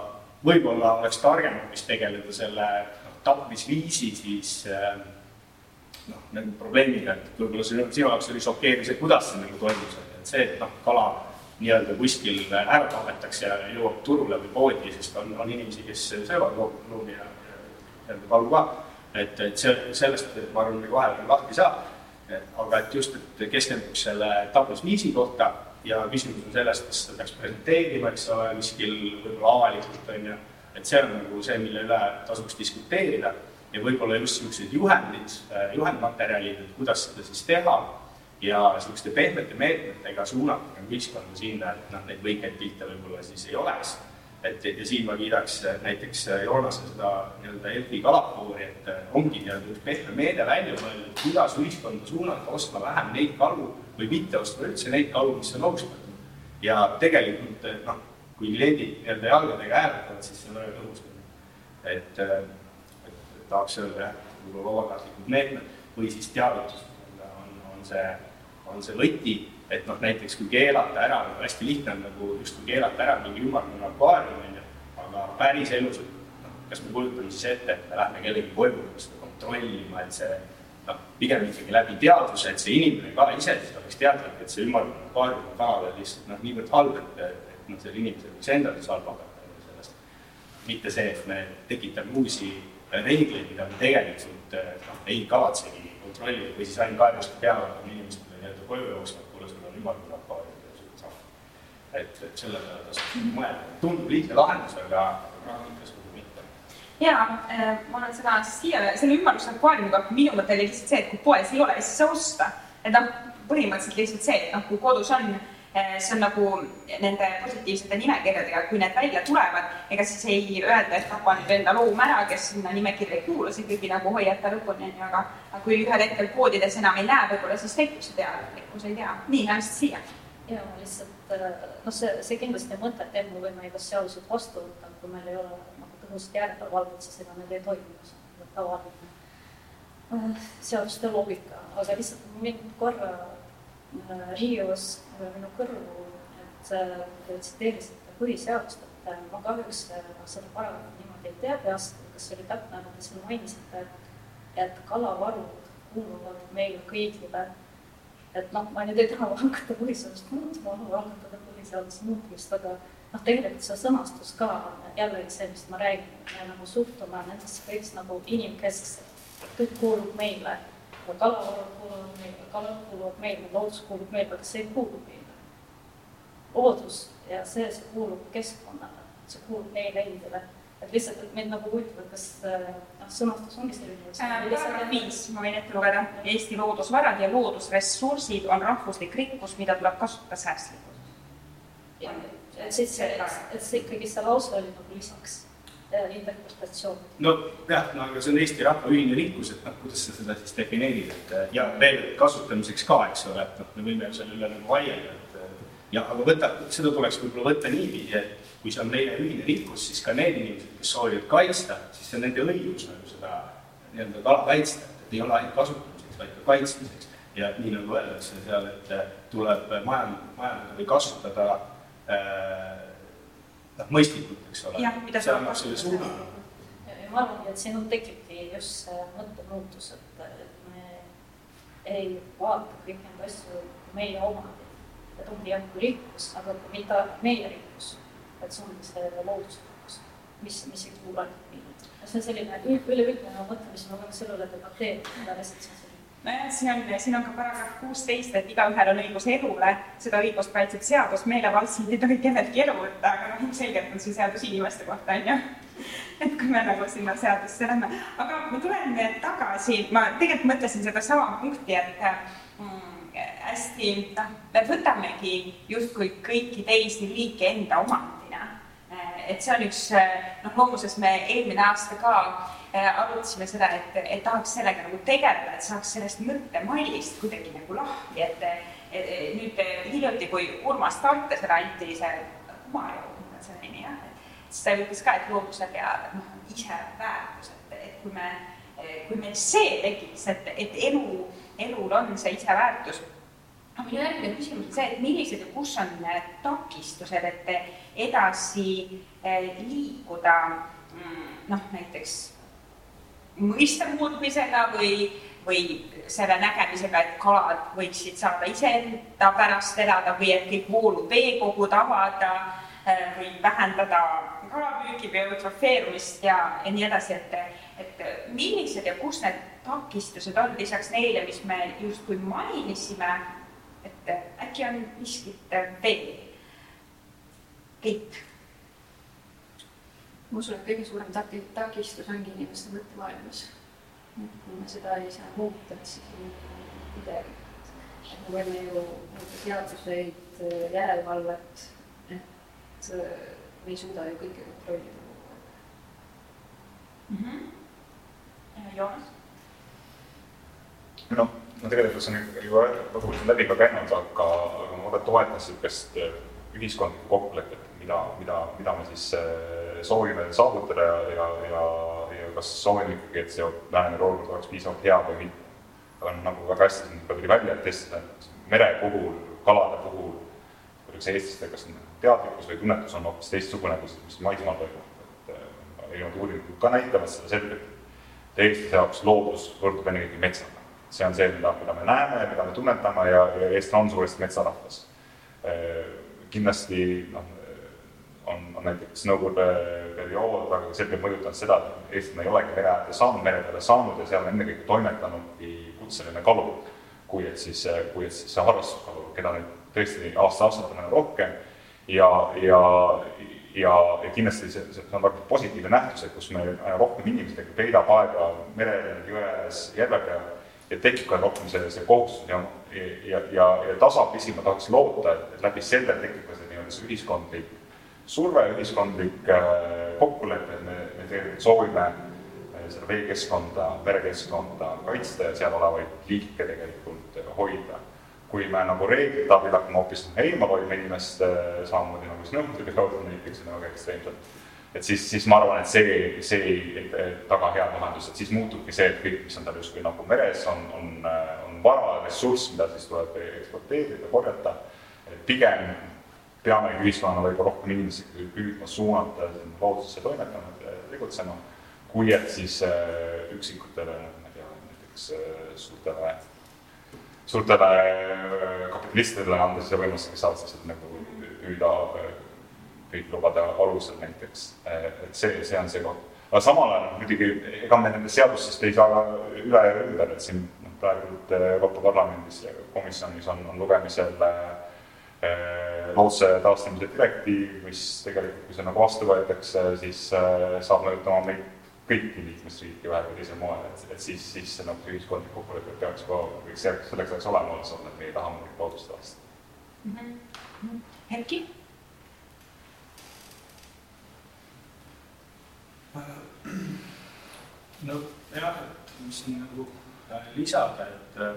võib-olla oleks targem hoopis tegeleda selle noh, tapmisviisi siis äh, noh, nagu probleemiga, et võib-olla sinu, sinu jaoks oli šokeeriv see, kuidas see nagu toimus, et see, et noh, kala nii-öelda kuskil ära tapetakse ja jõuab turule või poodi, sest on, on inimesi, kes söövad loomi ja nii-öelda kalu ka. et, et see, sellest ma arvan, nagu vahel lahti saab. Aga et just, et keskenduks selle tapmisviisi kohta ja küsimus on selles, kas seda peaks presenteerima, eks ole, kuskil võib-olla avalikult, on ju, et see on nagu see, mille üle tasuks diskuteerida ja võib-olla just niisugused juhendid, juhendmaterjalid, et kuidas seda siis teha ja niisuguste pehmete meetmetega suunata nagu ühiskonda sinna, et noh, neid võikeid pilte võib-olla siis ei oleks. Et ja siin ma kiidaks näiteks Joonase seda nii-öelda Elfi kalapuuri, et ongi nii-öelda üks pehme meede välja mõeldud, kuidas ühiskonda suunata ostma vähem neid kalu või mitte ostma üldse neid kalu, mis on ohustatud. ja tegelikult noh, kui kliendid nii-öelda jalgadega hääletavad, siis see on väga tõhus. et, et tahaks öelda jah, võib-olla vabatahtlikud meetmed või siis teavitus on, on see, on see võti, et noh, näiteks kui keelata ära, hästi lihtne on nagu justkui keelata ära mingi ümmargune akvaarium, on ju, aga päris elus, noh, kas me kujutame siis ette, et me lähme kellegi koju seda kontrollima, et see noh, pigem ikkagi läbi teadvuse, et see inimene ka ise siis oleks teadlik, et see ümmargune akvaarium on kanal lihtsalt noh, niivõrd halb, et noh, sellel inimesel võiks endale halb hakata sellest. mitte see, et me tekitame uusi reegleid, mida me tegelikult noh, ei kavatsegi kontrollida või siis ainult kaebuste peale hakkame inimestele nii-öelda koju jooksma, et kuule, sul on ümmargune akvaarium ja sul on sahv. Et, et selle peale tasub mõelda, tundub lihtne lahendus, aga praktikas võib-olla mitte. ja äh, ma olen seda siia, selle ümmarguse akvaariumiga, minu mõte oli lihtsalt see, et kui poes ei ole, siis sa osta. et noh, põhimõtteliselt lihtsalt see, et noh, kui kodus on Eh, see on nagu nende positiivsete nimekirjadega, kui need välja tulevad, ega siis ei öelda, et tapa nüüd enda loom ära, kes sinna nimekirja ei kuulu, see ikkagi nagu hoiata lõpuni, on ju, aga aga kui ühel hetkel poodides enam ei näe, võib-olla siis tekib see teadlikkus, ei tea. nii, lähme siis siia. Ja lihtsalt noh, see, see kindlasti mõte, et me võime seadused vastu võtta, kui meil ei ole nagu tõhusat järelevalvet, siis ega need ei toimi, see on nagu tavaline äh, seaduste loogika, aga lihtsalt mind korra äh, Riios minu kõrvu, et te tsiteerisite põhiseadust, et äh, ma kahjuks äh, seda paragrahvi niimoodi ei tea peast, kas see oli täpne, aga te siin mainisite, et kalavarud kuuluvad meile kõigile. Et noh, ma nüüd ei taha hakata põhiseadust muutma, algatada põhiseaduse muutmist, aga noh, tegelikult see sõnastus ka jällegi see, mis ma räägin, me nagu suhtume nendesse kõigist nagu inimkeskselt, kõik kuulub meile kalavarud kuuluvad meile, kalad kuuluvad meile, loodus kuulub meile, aga see ei kuulu meile. loodus ja see, see kuulub keskkonnale, see kuulub meile endile. Et lihtsalt, et mind nagu huvitab, et kas noh, sõnastus ongi selline äh,. paragrahv viis, ma võin ette lugeda. Eesti loodusvarad ja loodusressursid on rahvuslik rikkus, mida tuleb kasutada säästlikult. et siis see, et see ikkagi, see lause oli nagu lisaks interpretatsioon. nojah, no aga see on Eesti rahva ühine rikkus, et noh, kuidas sa seda siis defineerid, et ja veel kasutamiseks ka, eks ole, et noh, me võime selle üle nagu vaielda, et ja aga võta, seda tuleks võib-olla võtta niiviisi, et kui see on meie ühine rikkus, siis ka need inimesed, kes soovivad kaitsta, siis see on nende õigus nagu seda nii-öelda kala kaitsta, et ei ole ainult kasutamiseks, vaid ka kaitsmiseks. ja nii nagu öeldakse seal, et tuleb majandada, majandada või kasutada äh, noh, mõistlikult, eks ole. see annab selle suuna. ma arvangi, et siin tekibki just see mõttemuutus, et, et me ei vaata kõiki neid asju meie omad. et ongi jah, kui rikkus, aga mitte meie rikkus, et see ongi see loodusrikkus, mis, mis ei kuulu ainult meile. see on selline üleüldine mõte, mis ma võiks selle üle debateerida, lihtsalt see on nojah, siin on, siin on ka paragrahv kuusteist, et igaühel on õigus elule, seda õigust kaitseb seadus, meelevaldselt ei tohi kelleltki elu võtta, aga noh, ilmselgelt on see seadus inimeste kohta, on ju. et kui me nagu sinna seadusse lähme, aga ma tulen tagasi, ma tegelikult mõtlesin sedasama punkti, et mm, hästi, noh, me võtamegi justkui kõiki teisi liike enda omandina. Et see on üks, noh, loomuses me eelmine aasta ka Äh, arutasime seda, et, et tahaks sellega nagu tegeleda, et saaks sellest mõttemallist kuidagi nagu lahti, et, et nüüd hiljuti, kui Urmas Tartesele anti see humajoon, on see nimi jah, siis ta ütles ka, et loodusel ja noh, ise väärtus, et, et kui me, kui meil see tekiks, et, et elu, elul on see ise väärtus noh, minu järgmine küsimus. On see, et millised ja kus on takistused, et edasi eh, liikuda mm, noh, näiteks mõiste muutmisega või, või selle nägemisega, et kalad võiksid saada iseenda pärast elada või et kõik voolud veekogud avada äh, või vähendada kalapüügi või eutrofeerumist ja, ja nii edasi, et, et millised ja kus need takistused on lisaks neile, mis me justkui mainisime, äkki on miskit veel? Keit ma usun, et kõige suurem taki-, takistus ongi inimeste mõttemaailmas. et kui me seda ei saa muuta, siis ei midagi. et me võime ju muuta seaduseid, järelevalvet, et me ei suuda ju kõike kontrollida mm. -hmm. Joonas? noh, no tegelikult see on juba kodukord läbi ka käinud, aga, aga ma toetan niisugust äh, ühiskondlikku kokkulepet, mida, mida, mida me siis äh, soovime saavutada ja, ja, ja, ja kas soovime ikkagi, et see lähenev olukord oleks piisavalt hea või mitte. on nagu väga hästi siin tuli välja, et tõesti mere puhul, kalade puhul, kuidas eestlastel, kas teadlikkus või tunnetus on hoopis teistsugune, kui mis maismaal toimub erinevad uuringud ka näitavad seda selgelt, et eestlase jaoks loodus võrdub ennekõike metsaga. See on see, mida, mida me näeme, mida me tunnetame ja, ja eestlane on suuresti metsarahvas. kindlasti noh, on, on näiteks Nõukogude periood väga selgelt mõjutanud seda, et eestlane ei olegi mere äärde saanud, mere peale saanud ja seal on ennekõike toimetanudki kutseline kalur, kui et siis, kui et siis see harrastuskalur, keda nüüd tõesti aasta-aastalt on aina rohkem ja, ja ja, ja kindlasti see, see on väga positiivne nähtus, et kus meil aina rohkem inimesi veedab aega merel, jõe ääres, järve peal ja tekib ka rohkem see, see kohustus ja, ja, ja, ja tasapisi ma tahaks loota, et, et läbi selle tekib ka see nii-öelda see ühiskondlik surve, ühiskondlik äh, kokkulepe, et me, me tegelikult soovime äh, seda veekeskkonda, merekeskkonda kaitsta ja seal olevaid liike tegelikult hoida. Kui me nagu reeglite abil hakkame hoopis eemal hoidma inimest samamoodi nagu Nõukogude perioodil näiteks on väga ekstreemselt, et siis, siis ma arvan, et see, see ei, taga head lahendust, et siis muutubki see, et kõik, mis on tal justkui nagu meres, on, on, on vara, ressurss, mida siis tuleb ekspluateerida, korjata, et pigem peamegi ühiskonnana võib-olla rohkem inimesi püüdma suunata loodusesse toimetama, tegutsema, kui et siis äh, üksikutele, ma ei tea, näiteks äh, suurtele suurtele äh, kapitalistidele anda siis võimalus, kes saavad siis nagu püüda püüdlubade äh, alusel näiteks, et see, see on see koht. aga samal ajal muidugi, ega me nendest seadustest ei saa üle ja ümber, et siin noh, praegu Euroopa Parlamendis ja komisjonis on, on lugemisel looduse taastamise direktiiv, mis tegelikult, kui see nagu vastu võetakse, siis saab mõjutama meid kõiki liikmesriike ühel või teisel moel, et, et siis, siis nagu see ühiskondlik kokkulepe peaks ka, võiks selleks ajaks olema olemas olnud, et me ei taha mingit loodust taastada mm. -hmm. Erki? nojah, et mis siin nagu äh, lisada, et äh,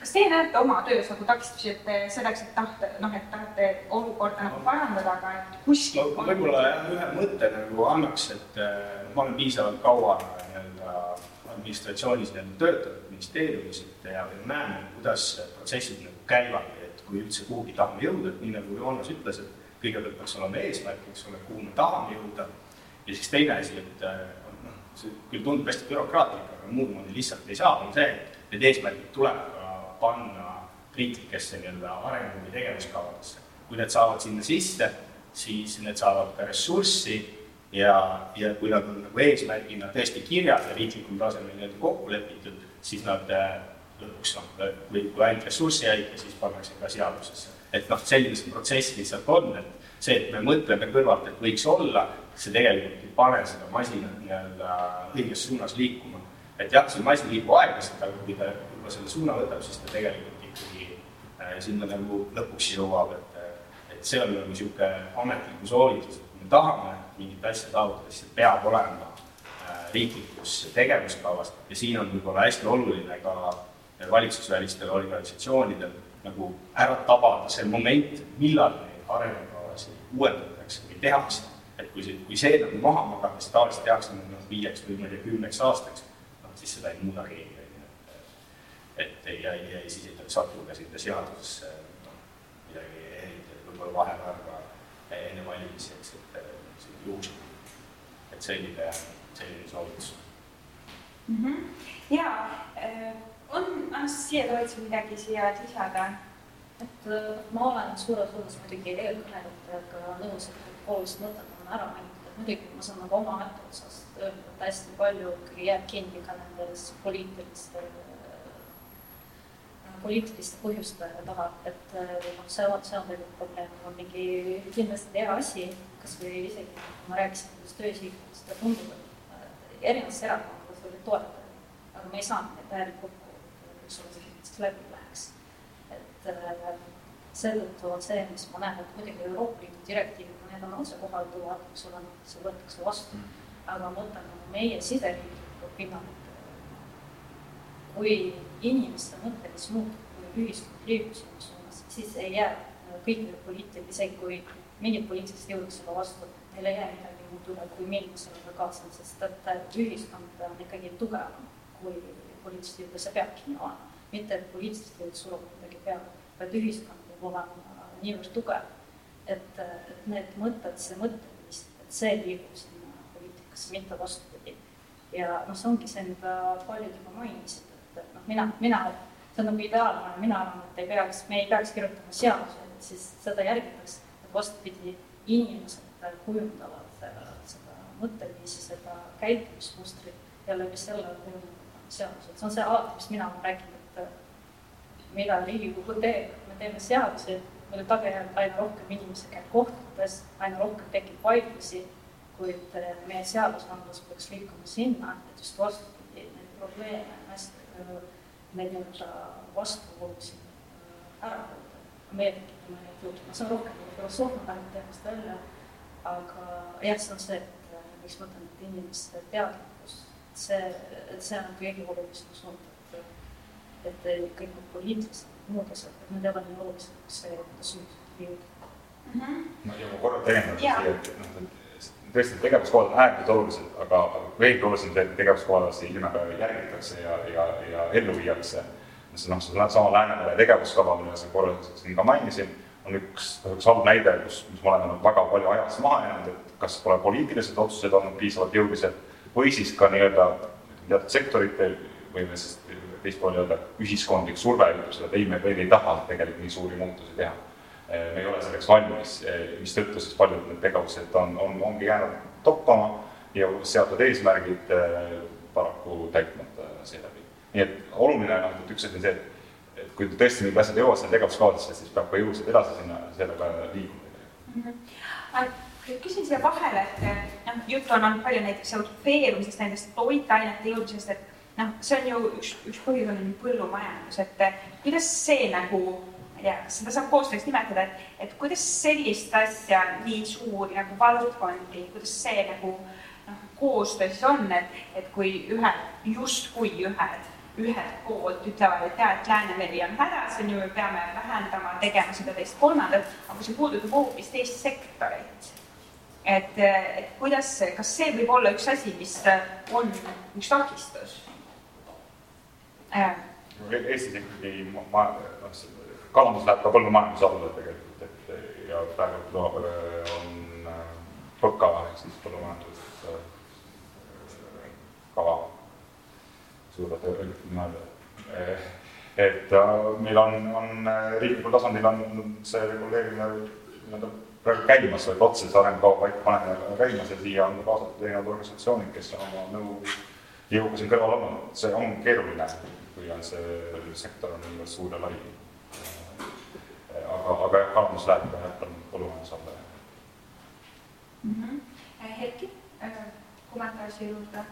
kas teie näete oma töös nagu takistusi, et selleks, et tahte, noh, et tahate olukorda nagu parandada, aga et kuskil ma võib-olla jah, ühe mõtte nagu annaks, et äh, ma olen piisavalt kaua nii-öelda administratsioonis nii-öelda töötanud, ministeeriumis, et ja, ja näen, kuidas protsessid nagu käivad, et kui üldse kuhugi tahame jõuda, et nii nagu Joonas ütles, et kõigepealt peaks olema eesmärk, eks ole, kuhu me tahame jõuda, ja siis teine asi, et äh, noh, see küll tundub hästi bürokraatlik, aga muud moodi lihtsalt ei saa, on see, et need eesmärgid tuleb panna riiklikesse nii-öelda arengu- või tegevuskavadesse. kui need saavad sinna sisse, siis need saavad ka ressurssi ja, ja kui nad on nagu eesmärgina tõesti kirjas ja riiklikul tasemel nii-öelda kokku lepitud, siis nad äh, lõpuks noh, kui, kui ainult ressurssi aita, siis pannakse ka seadusesse. Et noh, selline see protsess lihtsalt on, et see, et me mõtleme kõrvalt, et võiks olla, see tegelikult ei pane seda masinat nii-öelda õiges suunas liikuma. et jah, see masin liigub aeglaselt, aga kui ta juba selle suuna võtab, siis ta tegelikult ikkagi äh, sinna nagu lõpuks jõuab, et, et see on nagu niisugune ametliku soovitus, et kui me tahame mingit asja saavutada, siis see peab olema äh, riiklikus tegevuskavas ja siin on võib-olla hästi oluline ka valitsusvälistel organisatsioonidel nagu ära tabada see moment, millal neid arengukavasid uuendatakse või tehakse. et kui see, kui see nagu maha magada, siis tavaliselt tehakse nagu viieks või ma ei tea, kümneks aastaks, noh siis seda ei muuda keegi et ja, ja siis ei satu ka sinna seadusesse noh, midagi eriti, et võib-olla vahepeal ka enne valimisi, eks, et see juhuslik. et selline, selline soovitus mm. -hmm. ja äh, on, Anastassia, soovid sa midagi siia lisada? et äh, ma olen suures osas muidugi eelkõnelejatega nõus, et olulised mõtted on ära mainitud, et muidugi ma saan nagu oma etteotsast öelda, et hästi palju ikkagi jääb kinni ka nendes poliitilistes poliitiliste põhjuste taha, et noh, see on, see on tegelikult probleem, on mingi kindlasti hea asi, kas või isegi, kui ma rääkisin nendest töösihtidest ja tundub, et erinevates erakondades olid toetajad, aga me ei saanud neid üks oleks läbi läheks. et äh, seetõttu on see, mis ma näen, et muidugi Euroopa Liidu direktiivid, need on otsekohalduvad, eks ole, see võetakse vastu, aga ma mõtlen nagu meie siseriiklikku pinnalt, kui inimeste mõttevis muutub, kui ühiskond liigub sinna suunas, siis ei jää kõigile poliitil, isegi kui mingid poliitilised jõud selle vastu, neil ei jää midagi muud üle, kui minna sellega kaasa, sest et ühiskond on ikkagi tugevam kui poliitilised jõud ja see peabki nii olema. Mitte, et poliitilised jõud suruvad midagi peale, vaid ühiskond peab olema niivõrd tugev, et, et need mõtted, see mõtteviis, et see liigub sinna poliitikasse, mitte vastupidi. ja noh, see ongi see, mida paljud juba mainisid, et, noh, mina, mina, see on nagu ideaalne, mina arvan, et ei peaks, me ei peaks kirjutama seadusi, et siis seda järgitakse, et vastupidi, inimesed kujundavad seda, seda mõtteviisi, seda käitumismustrit ja läbi selle kujundavad seadused, see on see alati, mis mina olen rääkinud, mida Riigikogu teeb, me teeme seadusi, mille tagajärjel aina rohkem inimesi käib kohtutes, aina rohkem tekib vaidlusi, kuid eh, meie seadusandlus peaks liikuma sinna, et just vastupidi, neid probleeme, hästi, neid nii-öelda vastuolusid eh, ära hoida. meie tekitame neid juurde, see on rohkem filosoofia läheb teemast välja, aga jah, see on see, et eh, miks ma ütlen, et inimeste teadlikkus, see, see on kõige olulisem suund, et, kõik need poliitilised muud asjad, et need ei ole nii olulised, kas see, kuidas no ja ma korra täiendan siia, et noh, et tõesti tegevuskohad on äärmiselt olulised, aga veelgi olulisem see, et tegevuskohadasi nimega järgitakse ja, ja, ja ellu viiakse. see noh, seesama Läänemere tegevuskava, mida sa korra siin ka mainisin, on üks, üks halb näide, kus, kus me oleme väga palju ajas maha jäänud, et kas pole poliitilised otsused olnud piisavalt jõulised või siis ka nii-öelda teatud sektoritel või siis teispool nii-öelda ühiskondlik surve ütleb seda, et ei, me veel ei taha tegelikult nii suuri muutusi teha. me ei ole selleks valmis, mistõttu siis paljud need tegevused on, on, ongi jäänud toppama ja seatud eesmärgid eh, paraku täitmata seeläbi. nii et oluline noh, et üks asi on see, et, et kui tõesti mingid asjad jõuavad sinna tegevuskavadesse, siis peab ka jõuliselt edasi sinna, sellega liikuma mm. -hmm küsin siia vahele, et noh, juttu on olnud palju näiteks eutrofeerumisest, nendest toitainete jõudmisest, et noh, see on ju üks, üks põhjus on põllumajandus, et kuidas see nagu, ma ei tea, kas seda saab koostööks nimetada, et, et kuidas sellist asja, nii suuri nagu valdkondi, kuidas see nagu noh, koostöö siis on, et, et kui ühed, justkui ühed, ühelt poolt ütlevad, et jaa, et Läänemeri on hädas, on ju, me peame vähendama, tegema seda teist, kolmandat, aga see puudutab hoopis teist sektorit et, et kuidas, kas see võib olla üks asi, mis on üks takistus? Äh.. Eestis ikkagi ma, noh, kalandus läheb ka põllumajanduse alla tegelikult, et ja praegu Loapere on PõKa ehk siis põllumajanduskava, suudad öelda. et meil on, on riiklikul tasandil on see reguleerimine nii-öelda praegu käimas või protsess arengukava paika panemine käimas ja siia on kaasatud erinevad organisatsioonid, kes on oma nõu jõuga siin kõrval olnud, see on keeruline kui on see sektor on niivõrd suur ja lai. aga, aga jah, kalandus läheb ka jätkuvalt põllumajanduse alla mm. -hmm. Heiki, äh, kommentaar siia juurde?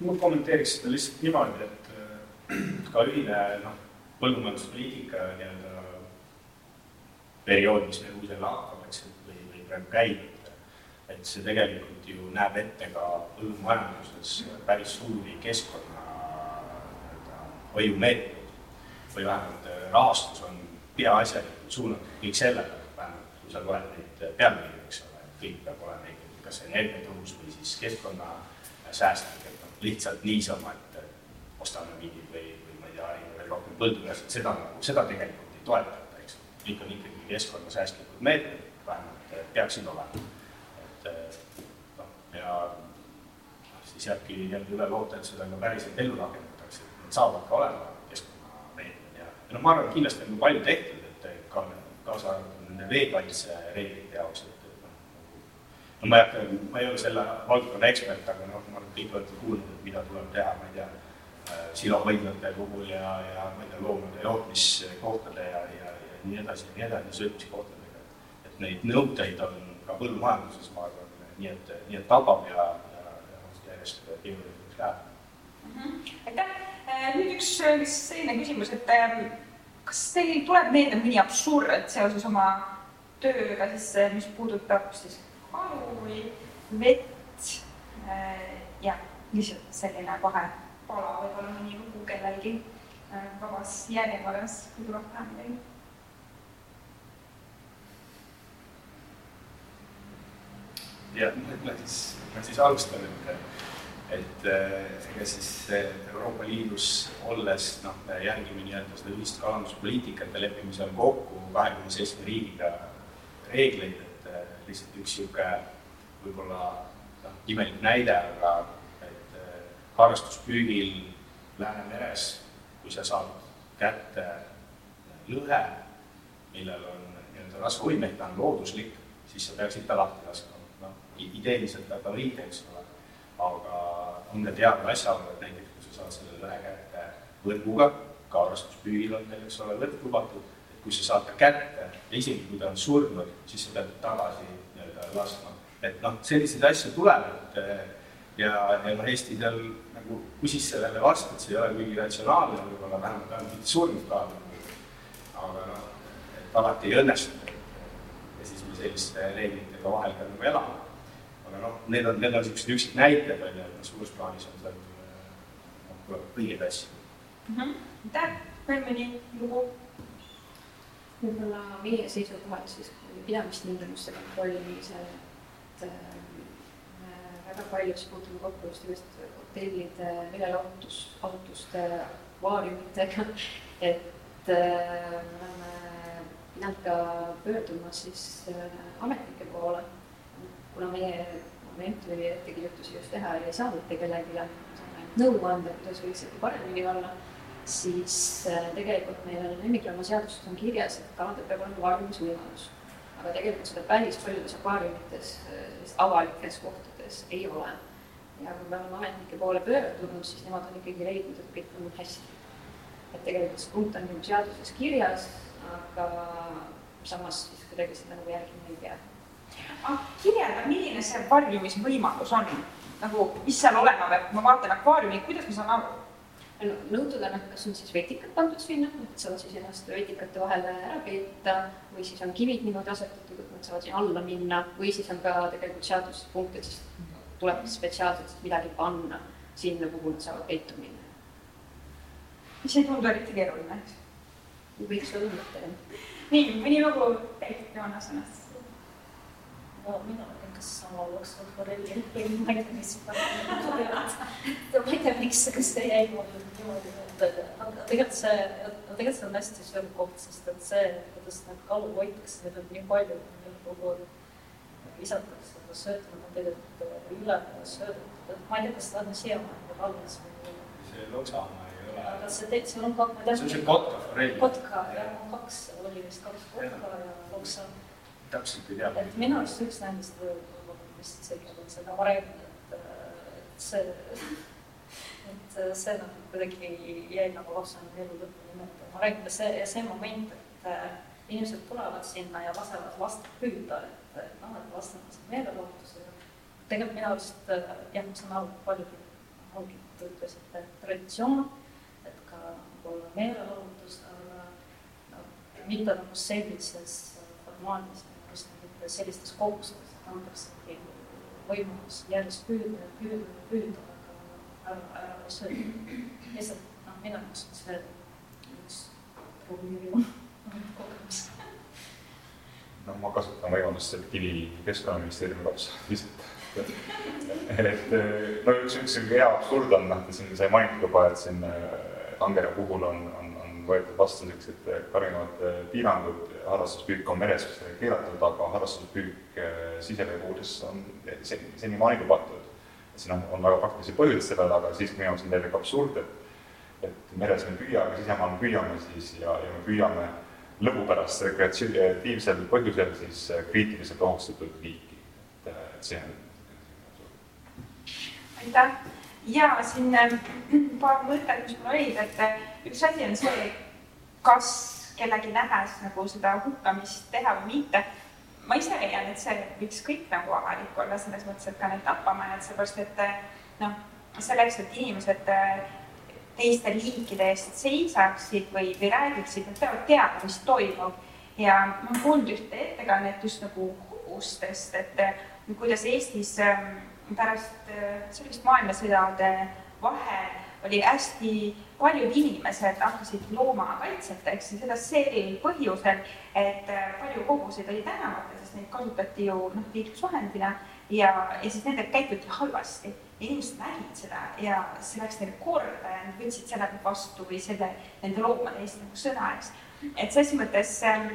ma kommenteeriks seda lihtsalt niimoodi, et äh, ka ühine noh, põllumajanduspoliitika nii-öelda periood, mis meil uuel hakkab, eks, või, või praegu käib, et see tegelikult ju näeb ette ka põllumajanduses päris suuri keskkonna hoiumeetmed või vähemalt äh, rahastus on peaasjalikult suunatud kõik sellele, vähemalt kui sa loed neid äh, pealkirju, eks ole, et kõik peab olema ikkagi kas energiatõhus või siis keskkonna säästlik, et noh, lihtsalt niisama, et ostame mingi või, või ma ei tea, veel rohkem põldudest, seda nagu, seda tegelikult ei toetata, eks. kõik on ikkagi keskkonnasäästlikud meetmed, vähemalt äh, peaksid olema. et noh, ja siis jääbki jälle üle loota, et seda ka päriselt ellu rakendada saavad ka olema keskkonnameetmed ja, ja noh, ma arvan, et kindlasti on palju tehtud, et ka kaasa arvatud nende veekaitsereeglite jaoks, et, et noh, nagu no ma ei hakka, ma ei ole selle valdkonna ekspert, aga noh, ma arvan, et kõik olete kuulnud, et mida tuleb teha, ma ei tea, silohoidlate puhul ja, ja ma ei tea, loomade jootmiskohtade ja, ja, ja nii edasi ja nii edasi, söötmiskohtadega. et neid nõudeid on ka põllumajanduses, ma arvan, nii et, nii et tabab ja, ja, ja järjest keerulisemaks läheb mm. -hmm. aitäh, nüüd üks selline küsimus, et ähm, kas teil tuleb meelde mõni absurd seoses oma tööga siis, mis puudutab siis kalu või vett, äh, jah, lihtsalt selline vahepala, võib-olla mõni lugu kellelgi vabas järjekorras, kui tuleb pähe midagi. Jah, ma siis, ma siis alustan, et et eh, ega siis Euroopa Liidus olles noh, me järgime nii-öelda seda ühist kalanduspoliitikat ja lepime seal kokku kahekümne seitsme riigiga reegleid, et eh, lihtsalt üks niisugune võib-olla noh, imelik näide, aga et eh, harrastuspüügil Läänemeres, kui sa saad kätte lõhe, millel on nii-öelda rasvavõimeid, ta on looduslik, siis sa peaksid ta lahti laskma. noh, ideeliselt ta on õige, eks ole aga on ka teada asjaolu, et näiteks kui sa saad selle lõhe kätte võrguga, ka harrastuspüügil on teil, eks ole, võrk lubatud, et kui sa saad ta kätte ja isegi kui ta on surnud, siis sa pead tagasi nii-öelda laskma. et noh, selliseid asju tuleb, et ja, ja noh, Eesti seal nagu küsis sellele vastu, et see ei ole kuigi ratsionaalne, võib-olla vähemalt ta on mitte surnud ka. aga noh, et alati ei õnnestu. ja siis me selliste reeglitega vahel ka nagu elame aga noh, need on, need on niisugused üksikud näited, on ju, et suures plaanis on seal noh, õigeid asju mm. -hmm. aitäh, veel mõni lugu? võib-olla meie seisukohalt siis pidamistingimuste kontrollimisel, et äh, väga palju siis puutume kokku just just hotellide meelelahutus, asutuste akvaariumitega, et äh, me oleme pidanud ka pöörduma siis äh, ametnike poole kuna meie mentori ettekirjutusi just teha ei saa mitte kellelegi, nõu anda, kuidas võiks ikka paremini olla, siis äh, tegelikult meil on lemmikloomaseaduses on kirjas, et kaladel peab olema varjumisvõimalus. aga tegelikult seda päris paljudes akvaariumites, äh, avalikes kohtades ei ole. ja kui me oleme ametnike poole pöördunud, siis nemad on ikkagi leidnud, et kõik on hästi. et tegelikult see punkt on seaduses kirjas, aga samas siis kuidagi seda nagu järgima ei pea kirjelda, milline see varjumisvõimalus on, nagu mis seal olema peab, kui ma vaatan akvaariumi, kuidas ma saan aru? no nõutud on, et kas on siis vetikad pandud sinna, et saavad siis ennast vetikate vahele ära peita või siis on kivid niimoodi asetatud, et nad saavad sinna alla minna või siis on ka tegelikult seaduspunkt, et siis tuleb spetsiaalselt midagi panna sinna, kuhu nad saavad peitu minna. mis ei tundu eriti keeruline, eks? võiks olla mõte, jah. nii, mõni lugu täitsa Joonas ennast olin kas sama jooksvalt forelli või ma ei tea, mis ma ei tea, miks, kas see jäi mul niimoodi, et aga tegelikult see, tegelikult see on hästi sööv koht, sest et see, kuidas neid kalu hoitakse, neid on nii palju, kogu aeg visatakse, sööta on tegelikult üle söödetud, et ma ei tea, kas ta on siiamaani veel alles või. see loksamaa ei ole. aga see seal on kaks, see on see kotka forell. kotka, jah, kaks, oli vist kaks kotka ja loksa täpselt ei tea. et minu arust üks nendest võib-olla vist isegi on see Navaregen, et, et see, et see nagu kuidagi jäi nagu lapsena elu lõpuni meelde. ma räägin, see, see moment, et äh, inimesed tulevad sinna ja lasevad lastel püüda, et noh, et lastel on see meelelahutus ja tegelikult minu arust äh, jah, ma saan aru, paljud ongi, te ütlesite, traditsioon, et ka võib-olla meelelahutus, aga no, mitte nagu sellises formaadis sellistes kogustes antaksegi võimalus järjest püüda püüda püüda, aga ära, ei sööda. lihtsalt noh, minu jaoks on see üks ruumi kogemus. no ma kasutan võimalust selle kivi Keskkonnaministeeriumi lapse lihtsalt et no üks, üks hea absurd on, noh, siin sai mainitud juba, et siin Angera puhul on, on võetud vastu niisugused karmimad eh, piirangud, harrastuspüük on meres keelatud, aga harrastuspüük eh, siseveekogudes on seni, senimaani lubatud. siin on, on väga praktilisi põhjuseid sellele, aga siiski minu jaoks on täielik absurd, et et meres me ei püüa, aga sisemaal me püüame siis ja, ja me püüame lõbu pärast rekreatiivsel põhjusel siis kriitiliselt ohustatud liiki, et, et see on. aitäh ja siin äh, paar mõtet, mis mul olid, et äh, üks asi on see, kas kellegi nähes nagu seda hukkamist teha või mitte. ma ise leian, et see võiks kõik nagu avalik olla, selles mõttes, et ka need tapamajad, sellepärast et noh, selleks, et inimesed teiste liikide eest seisaksid või, või räägiksid, nad peavad teadma, mis toimub. ja ma olen kuulnud ühte ettekannet just nagu hobustest, et kuidas Eestis ähm, pärast äh, sellist maailmasõdade vahel oli hästi paljud inimesed hakkasid loomakaitseteks ja seda seelil põhjusel, et äh, palju hobuseid oli tänavatel, sest neid kasutati ju noh, liiklusvahendina ja, ja siis nendega käituti halvasti. inimesed nägid seda ja see läks neile korda ja nad võtsid selle vastu või selle, nende loomade eest nagu sõna, eks. et ses mõttes ähm,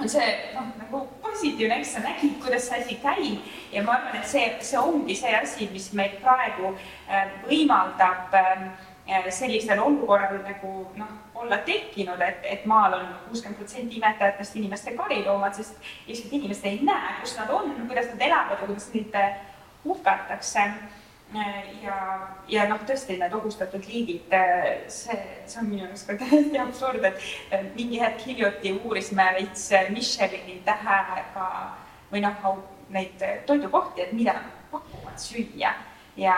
on see noh, nagu positiivne, eks sa nägid, kuidas see asi käib ja ma arvan, et see, see ongi see asi, mis meil praegu äh, võimaldab äh, sellisel olukorral nagu noh, olla tekkinud, et, et maal on kuuskümmend protsenti imetajatest inimeste kariloomad, sest lihtsalt inimesed ei näe, kus nad on, kuidas nad elavad ja kuidas neid hukatakse ja, ja noh, tõesti need ohustatud liigid, see, see on minu arust ka täiesti absurd, et mingi hetk hiljuti uurisime veits Michelini tähega või noh, neid toidukohti, et mida pakuvad süüa. Ja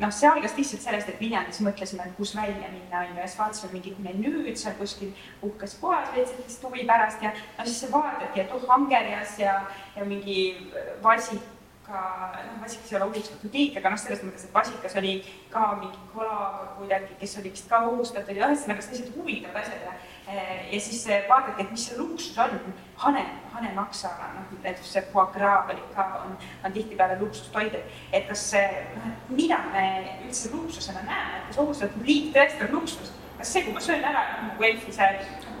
noh, see algas lihtsalt sellest, et Viljandis mõtlesime, et kus välja minna, on ju, ja siis vaatasime mingit menüüd seal kuskil uhkes kohas veits sellist huvi pärast ja no siis vaadati, et oh, Angerjas ja, ja mingi vasik ka noh, vasikas ei ole ohustatud liik, aga noh, selles mõttes, et vasikas oli ka mingi kalaga kuidagi, kes oli vist ka ohustatud ja ühesõnaga sellised huvitavad asjad ja ja siis vaadati, et mis see luksus on, hane, hanemaksa, noh näiteks see foie gras oli ka, on, on tihtipeale luksustoid, et, et kas noh, et mida me üldse luksusena näeme, et kas ohustatud liik tõesti on luksus, kas see, kui ma söön ära, nagu Elfi see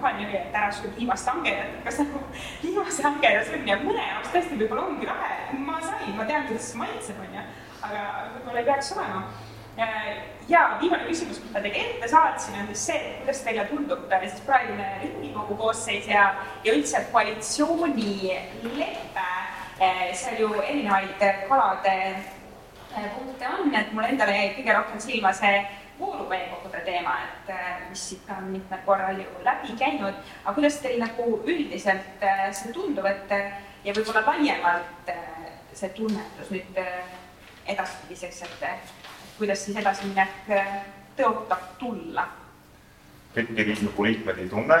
kohani oli, et ära söö viimast angelat, kas nagu viimase angela söömine mõne jaoks tõesti võib-olla ongi lahe, ma sain, ma tean, kuidas see maitseb, on ju, aga võib-olla ei peaks olema. Ja viimane küsimus, mis ma teile ette saatsin, on siis see, et kuidas teile tundub siis praegune Riigikogu koosseis ja, ja üldse koalitsioonilepe, seal ju erinevaid kalade punkte on, et mulle endale jäi kõige rohkem silma see vooluveekogude teema, et äh, mis siit on mitmel korral ju läbi käinud, aga kuidas teil nagu üldiselt äh, see tundub, et äh, ja võib-olla laiemalt see tunnetus nüüd edaspidiseks, et kuidas siis edasiminek tõotab tulla? kõiki Riigikogu liikmed ei tunne,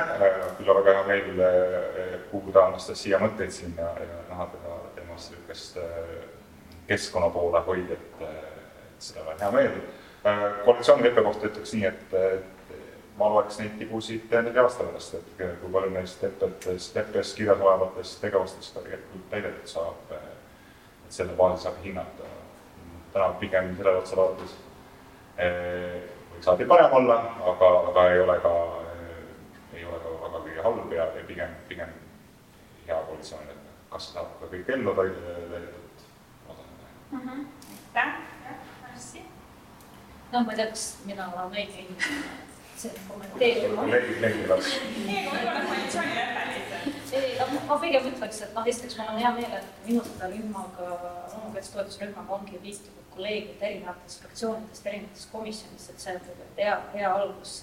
küll aga väga hea meel kuulda Anastasia mõtteid siin ja, ja näha teda temast niisugust keskkonna poole hoidjat, et seda on hea meel Äh, koalitsioonileppe kohta ütleks nii, et ma loeks neid tibusid nelja aasta pärast, et kui palju neist lepetest, leppes kirjas olevatest tegevustest ka tegelikult täidetud saab, et selle baasil saab hinnata. Täna pigem sellele otsa vaadates eh, võiks alati parem olla, aga, aga ei ole ka, ei ole ka väga kõige halb ja, ja pigem, pigem hea koalitsioon, et kas saab ka kõik ellu täidetud, ma saan näha. aitäh. Noh, ma ei tea, kas mina olen õige inimene kommenteerima. ei, ma pigem ütleks, et noh, esiteks mul on hea meel, et minu seda rühmaga, loomukaitse toetusrühmaga ongi liitunud kolleegid erinevatest fraktsioonidest, erinevatest komisjonidest, et see on tegelikult hea, hea algus.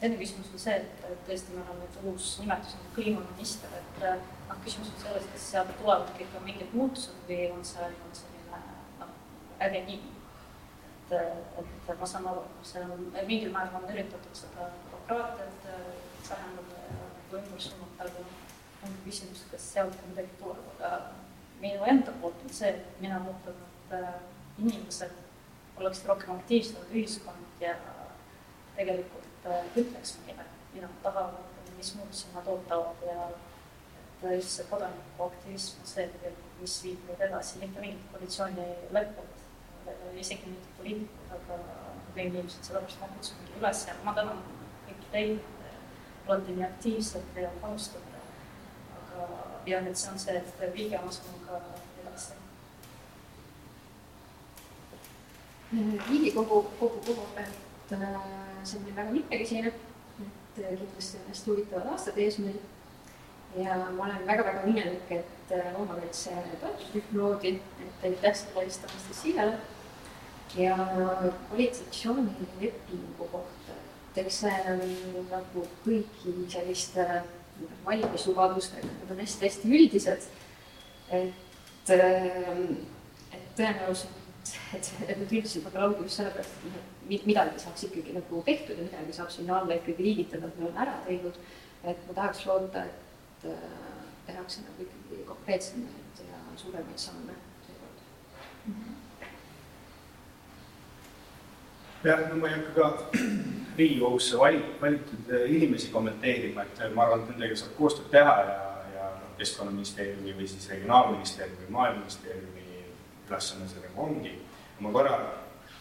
teine küsimus on see, et tõesti, meil on nüüd uus nimetus on kliimaminister, et noh, küsimus on selles, kas seal tulevadki ikka mingid muutused või on see ainult selline noh, äge nimi et, et ma saan aru, see on, mingil määral on üritatud seda bürokraatiat äh, vähendada ja ümber suunata, aga noh, on küsimus, kas sealt ka midagi tuleb, aga minu enda poolt on see, et mina mõtlen, et äh, inimesed oleksid rohkem aktiivsemad ühiskond ja tegelikult äh, ütleks meile, mida nad tahavad, mis muutusi nad ootavad ja et just see kodanikuaktivism on see tegelikult, mis viib meid edasi, mitte mingid koalitsioonilepped isegi mitte poliitikud, aga kõik inimesed, sellepärast ma kutsungi üles ja ma tänan kõiki teid, olete nii aktiivsed ja panustate. aga jah, et see on see, et viige oma sammuga edasi. riigikogu kogu koha pealt äh, see on meil väga mitmekesine, et kindlasti on hästi huvitavad aastad ees meil ja ma olen väga-väga õnnelik, et loomakaitse toetusrühm loodi, et aitäh selle eest Anastassiale ja kvalifikatsioonilepingu kohta, et eks see on nagu kõigi selliste valimislubadustega, need on hästi-hästi üldised. et, et tõenäoliselt, et, et need üldiselt väga lauge just sellepärast, et midagi saaks ikkagi nagu tehtud ja midagi saab sinna alla ikkagi liigitada, et me oleme ära teinud. et ma tahaks loota, et äh, tehakse nagu ikkagi konkreetsemaid ja suuremaid samme seekord mm. -hmm jah, no ma ei hakka ka Riigikogusse vali-, valitud inimesi kommenteerima, et ma arvan, et nendega saab koostööd teha ja, ja Keskkonnaministeeriumi või siis Regionaalministeeriumi või Maaeluministeeriumi ülesanne see nagu ongi. ma korra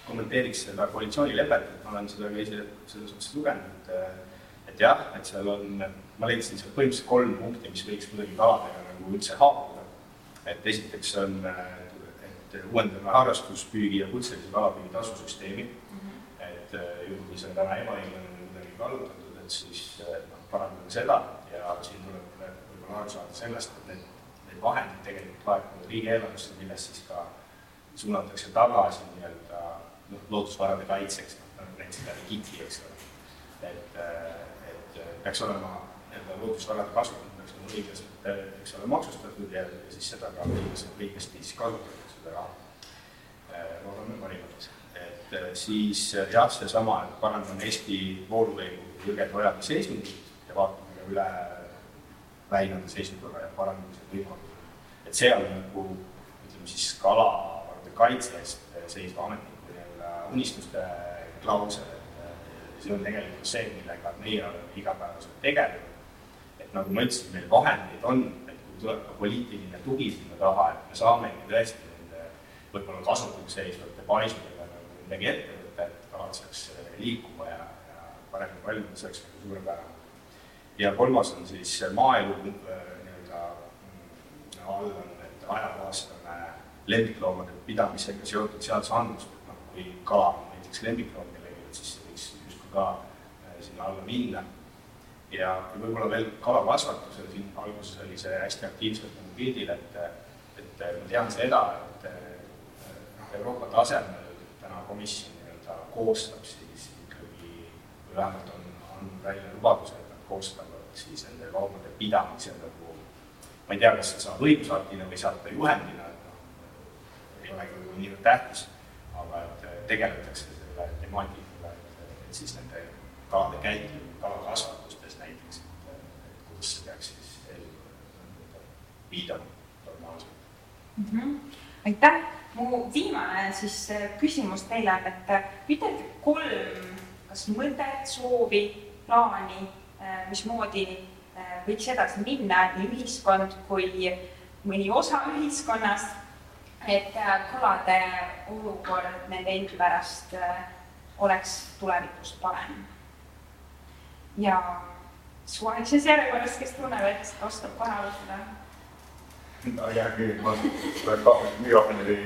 kommenteeriks seda koalitsioonilepet, et ma olen seda ka ise selles suhtes lugenud, et et jah, et seal on, ma leidsin seal põhimõtteliselt kolm punkti, mis võiks kuidagi kaladega nagu üldse haakuda. et esiteks on, et uuendame harrastuspüügi ja kutselise kalapüügi tasusüsteemi äh, juhul, kui see on täna ebaõiglane või kuidagi kallutatud, et siis äh, noh, parandame seda ja siin tuleb võib-olla aru saada sellest, et need, need vahendid tegelikult laekuvad riigieelarvesse, millest siis ka suunatakse tagasi nii-öelda noh, loodusvarade kaitseks, noh nagu näiteks seda KIK-i, eks ole. et, äh, et peaks olema nii-öelda loodusvarade kasutamine peaks olema õiglaselt, eks ole, maksustatud ja, ja siis seda ka õiglaselt, õigesti siis kasutatakse seda raha. loodame parimat et äh, siis äh, jah, seesama, et parandame Eesti voolulõigu jõgede-ojade seisundit ja vaatame üle väinade seisukorra ja parandamise võimalused. et see on nagu ütleme siis kalavarade kaitse eest seisva ametniku nii-öelda unistuste klausel, et see on tegelikult see, millega meie oleme igapäevaselt tegelenud. et nagu ma ütlesin, meil vahendeid on, et kui tuleb ka poliitiline tugi sinna taha, et me saamegi tõesti nende võib-olla kasutuks seisvate paisudega midagi ette võtta, et kalad saaks äh, liikuma ja, ja paremini valmida, see oleks nagu suurepärane. ja kolmas on siis maaelu äh, nii-öelda mm, all on, et ajakohastame lemmikloomade pidamisega seotud seadusandlust, et noh, kui kala on näiteks lemmikloom kellelgi, siis see võiks justkui ka äh, sinna alla minna. ja, ja võib-olla veel kalakasvatusel siin alguses oli see hästi aktiivselt nagu pildil, et, et ma tean seda, et Euroopa tasemel komisjon nii-öelda koostab siis ikkagi, või vähemalt on, on välja lubadus, et nad koostavad siis nende loomade pidamise nagu, ma ei tea, kas seda saab õigusaktina või saab ta juhendina, et noh, ei olegi võib-olla niivõrd tähtis, aga et tegeletakse selle temaatikaga, et, et siis nende kalade käitlemine kalakasvatustes näiteks, et kuidas see peaks siis ellu viidama normaalselt mm. -hmm. aitäh mu viimane siis äh, küsimus teile et äh, ütelge kolm kas mõtet, soovi, plaani, äh, mismoodi võiks edasi minna nii ühiskond kui mõni osa ühiskonnast, et kalade olukord nende endi pärast oleks tulevikus parem. ja suvalises järjekorras, kes tunneb, et oskab kohe alustada no hea küll, ma mikrofoni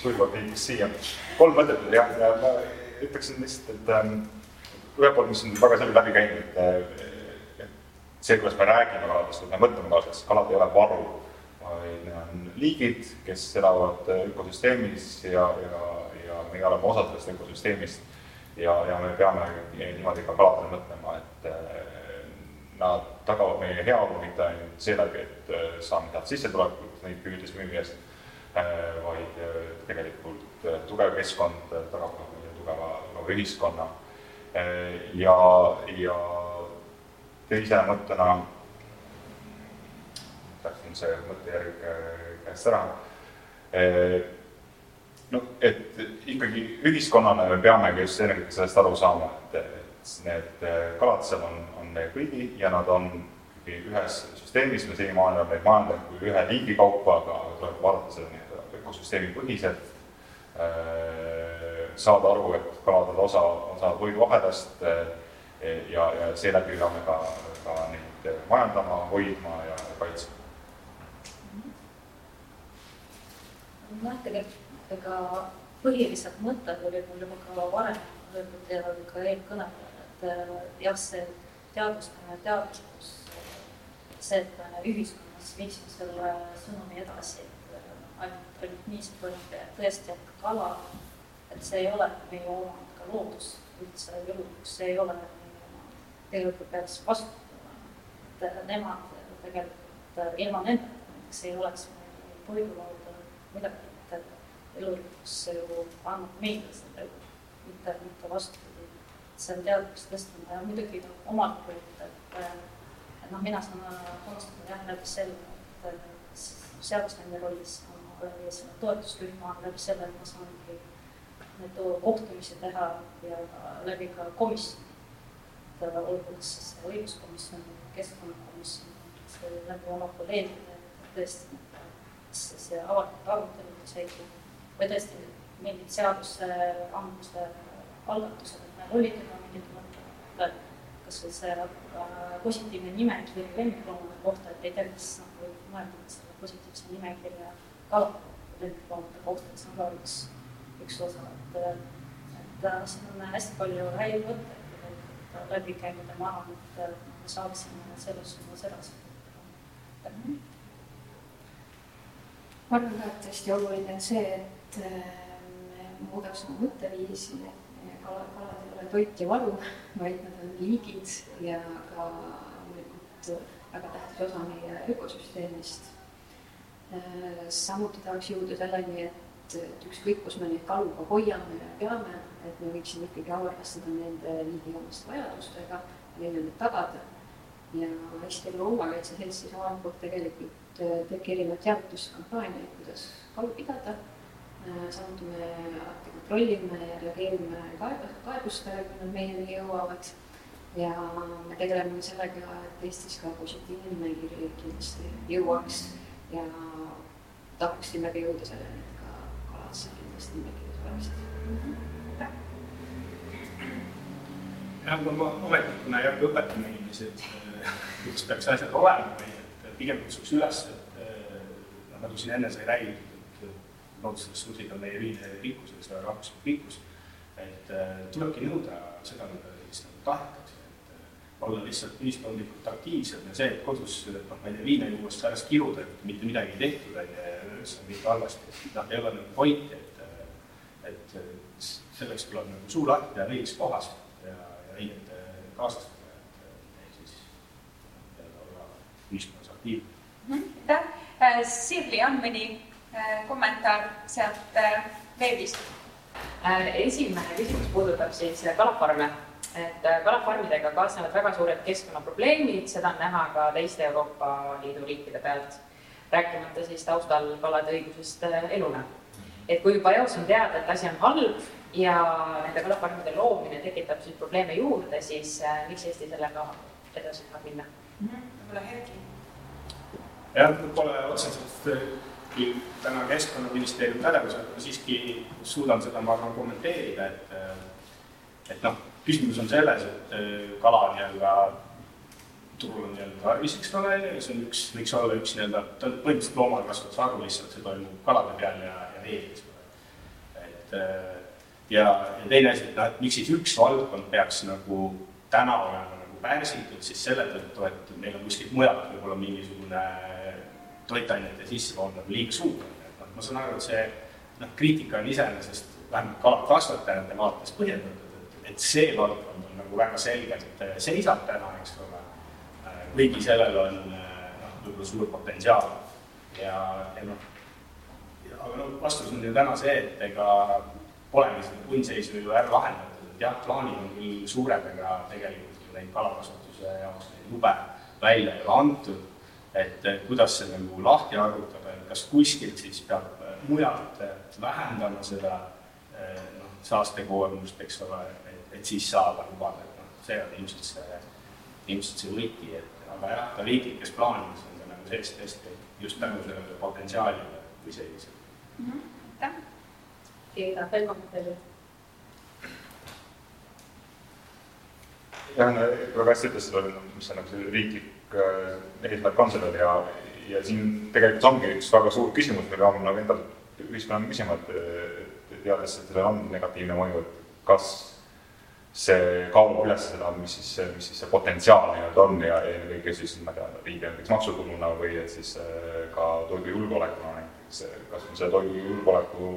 sujuvalt liikus siia. kolm mõtet oli jah, ja ma ütleksin lihtsalt, et ähm, ühelt poolt, mis on väga selgelt läbi käinud, et, äh, et see, kuidas me räägime kaladest, et me mõtleme kaladest, kalad ei ole varu, vaid need on liigid, kes elavad äh, ökosüsteemis ja, ja, ja meie oleme osa sellest ökosüsteemist. ja, ja me peame niimoodi ka kaladele mõtlema, et äh, nad tagavad meie heaolu mitte ainult seeläbi, et äh, saame head sissetulekut neid püüdes müües, äh, vaid äh, tegelikult tugev keskkond tagab ka meie tugeva nagu ühiskonna. ja, ja teise mõttena, läksin see mõttejärg käest ära, no et ikkagi ühiskonnana me peamegi just sellest aru saama, et, et need kalad seal on, on kõigi ja nad on ikkagi ühes süsteemis, me senimaani oleme neid majandanud kui ühe liigi kaupa, aga tuleb vaadata seda nii-öelda ökosüsteemi põhiselt, äh, saada aru, et kalad on osa, osa toiduahelast äh, ja, ja seeläbi peame ka, ka neid majandama, hoidma ja kaitsma. noh, tegelikult ega põhilised mõtted olid mul juba ka varem öeldud ja ka eelkõnelejal, et äh, jah, see teadustamine, teaduskus see, et me ühiskonnas viiksime selle sõnumi edasi, et ainult, ainult nii saab olla tõesti, et kala et see ei ole meie omand ka loodus üldse julguks, see ei ole meie omand. tegelikult peaks vastutama, et nemad tegelikult ilma nendeta näiteks ei oleks meil toidulauda midagi, et elurikkus ju annab meile seda mitte, mitte vastupidi. See on teadlikkuse tõstmine ja muidugi omalt poolt, et, et noh, mina saan panustada jah läbi selle, et seadusandja rollis läbi selle toetusrühma, läbi selle, et ma saangi neid kohtumisi teha ja läbi ka komisjoni. et olgu siis õiguskomisjon, keskkonnakomisjon, läbi oma kolleegide, tõesti see avalikud arutelud isegi või tõesti mingid seaduseandmuse algatused, et juba mingid mõtted, kas või see äh, positiivne nimekiri lemmikloomade kohta, et ei tea, kas nagu mõelda selle positiivse nimekirja lemmikloomade kohta, see on ka üks, üks osa, et, et äh, siin on hästi palju häid mõtteid tegelikult läbi käinud ja ma arvan, et me saaksime selles suunas edasi ma arvan ka, et hästi oluline on see, et äh, me muudaks oma mõtteviisi, kala, kalad ei ole toit ja varu, vaid nad on liigid ja ka loomulikult väga tähtis osa meie ökosüsteemist. Äh, samuti tahaks jõuda selleni, et, et ükskõik, kus me neid kalu ka hoiame ja peame, et me võiksime ikkagi arvestada nende liigiomaste vajadustega ja neile need tagada. ja Eesti Loomakaitse Selts siis omalt poolt tegelikult äh, teebki erinevaid teavituskampaaniaid, kuidas kalu pidada. Äh, samuti me alati kontrollime ja reageerime kaebus, kaebustele, kui nad meieni jõuavad. ja me tegeleme sellega, et Eestis ka positiivne nimekiri kindlasti jõuaks ja tahaksime ka jõuda selleni, et ka kalad seal kindlasti nimekirjas oleksid. jah, ma ametnikuna ei hakka õpetama inimesi, et kuidas peaks asjad olema, vaid et pigem kutsuks üles, et noh, nagu siin enne sai räägitud, loodusressursid on meie ühine rikkus, eks ole, rahvuslik rikkus, et tulebki nõuda seda, mida siis nagu tahetakse, et olla lihtsalt ühiskondlikult aktiivsed ja see, et kodus, noh, ma ei tea, viina juues pärast kiruda, et mitte midagi ei tehtud, on ju, ja üldse kõik halvasti, noh, ei ole nagu pointi, et et selleks tuleb nagu suu lahti teha õiges kohas ja, ja õigete kaaslastega, ühiskonnas aktiivne. aitäh, Sirli, on mõni kommentaar sealt veebist? esimene küsimus puudutab siis kalafarme, et kalafarmidega kaasnevad väga suured keskkonnaprobleemid, seda on näha ka teiste Euroopa Liidu riikide pealt, rääkimata siis taustal kalade õigusest elule et kui juba eos on teada, et asi on halb ja nende kalafarmide loomine tekitab siis probleeme juurde, siis äh, miks Eesti sellega edasi tahab minna mm? -hmm. võib-olla Erki? jah, pole otseselt küll täna Keskkonnaministeeriumi pädevusel, ma siiski suudan seda, ma arvan, kommenteerida, et et noh, küsimus on selles, et kala nii-öelda turul on nii-öelda tarvis, eks ole, ja see on üks, võiks olla üks nii-öelda, ta on põhimõtteliselt loomakasvatuse haru lihtsalt, see toimub kalade peal ja, ja vees, eks ole. et ja, ja teine asi, et noh, et miks siis üks valdkond peaks nagu täna olema nagu pärsitud, siis selle tõttu, et meil on kuskilt mujalt võib-olla mingisugune toitainete sissetoomine nagu liiga suur, et noh, ma saan aru, et see noh, kriitika on iseenesest vähemalt kalakasvatajate vaates põhjendatud, et, et see valdkond on nagu väga selgelt seisab täna, eks ole, kuigi sellel on noh, võib-olla suur potentsiaal. Ja, ja noh, aga no vastus on ju täna see, et ega polegi seda punnseisu ju ära lahendatud, et jah, plaanid on küll suured, aga tegelikult ju neid kalakasvatuse jaoks neid lube välja ei ole antud, et kuidas see nagu lahti arvutada, et kas kuskilt siis peab mujalt vähendama seda noh, saastekoormust, eks ole, et, et siis saada lubada, et noh, see on ilmselt see, ilmselt see võti, et aga jah, ka riiklikes plaanides on ta nagu sees tõesti just tänu sellele potentsiaalile kui sellisele mm. -hmm. aitäh. keegi tahab veel kommenteerida? jah, no hästi ütles seda, mis see nagu see riiklik äh, eesmärk on sellel ja, ja siin tegelikult ongi üks väga suur küsimus, mille ma nagu endalt ühiskonnana küsima, et teades, et sellel on negatiivne mõju, et kas see kaalub üles seda, mis siis, mis siis see potentsiaal nii-öelda on ja ennekõike siis ma ei tea, riigi näiteks maksutuluna või et siis äh, ka toidujulgeolekuna näiteks, kas on see toidujulgeoleku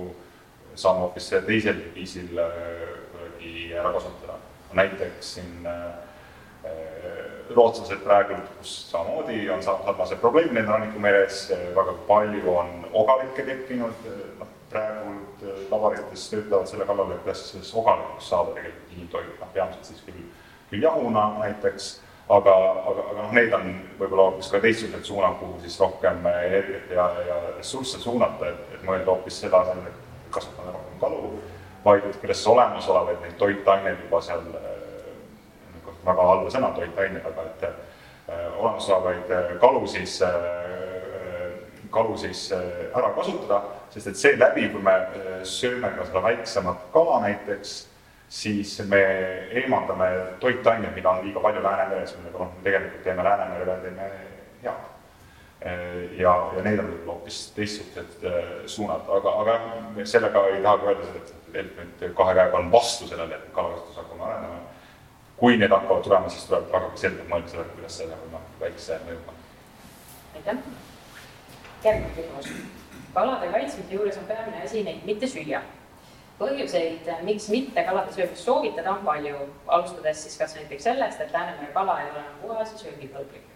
saame hoopis teisel viisil kuidagi ära kasutada. näiteks siin rootslased praegu, kus samamoodi on sarnased probleemid nende rannikumeres, väga palju on ogalikke tekkinud, noh, praegu lavarites töötavad selle kallal, et kuidas sellest ogalikuks saada tegelikult inimtoidu, noh, peamiselt siis küll, küll jahuna näiteks, aga, aga, aga noh, need on võib-olla hoopis ka teistsugused suunad, kuhu siis rohkem energiat ja, ja ressursse suunata, et, et mõelda hoopis asemel, et kasvatada rohkem kalu, vaid et kuidas olemasolevaid neid toitaineid juba seal väga halva sõna toitained, aga et äh, olemasolevaid äh, kalu siis, äh, kalu siis ära kasutada, sest et seeläbi, kui me sööme ka seda väiksemat kala näiteks, siis me eemaldame toitained, mida on liiga palju Läänemeres, millega noh, me tegelikult teeme Läänemerele, teeme head. ja, ja need on võib-olla hoopis teistsugused suunad, aga, aga sellega ei taha ka öelda, et, et nüüd kahe käega on vastu sellele, et kalakasvatus hakkame arenema kui need hakkavad tulema, siis tuleb väga selgelt mõelda sellele, kuidas see nagu noh, väikse mõjuga. aitäh. järgmine küsimus. kalade kaitsmise juures on peamine asi neid mitte süüa. põhjuseid, miks mitte kalade söömist soovitada, on palju, alustades siis kas näiteks sellest, et Läänemere kala ei ole enam puhas ja söögikõlblik.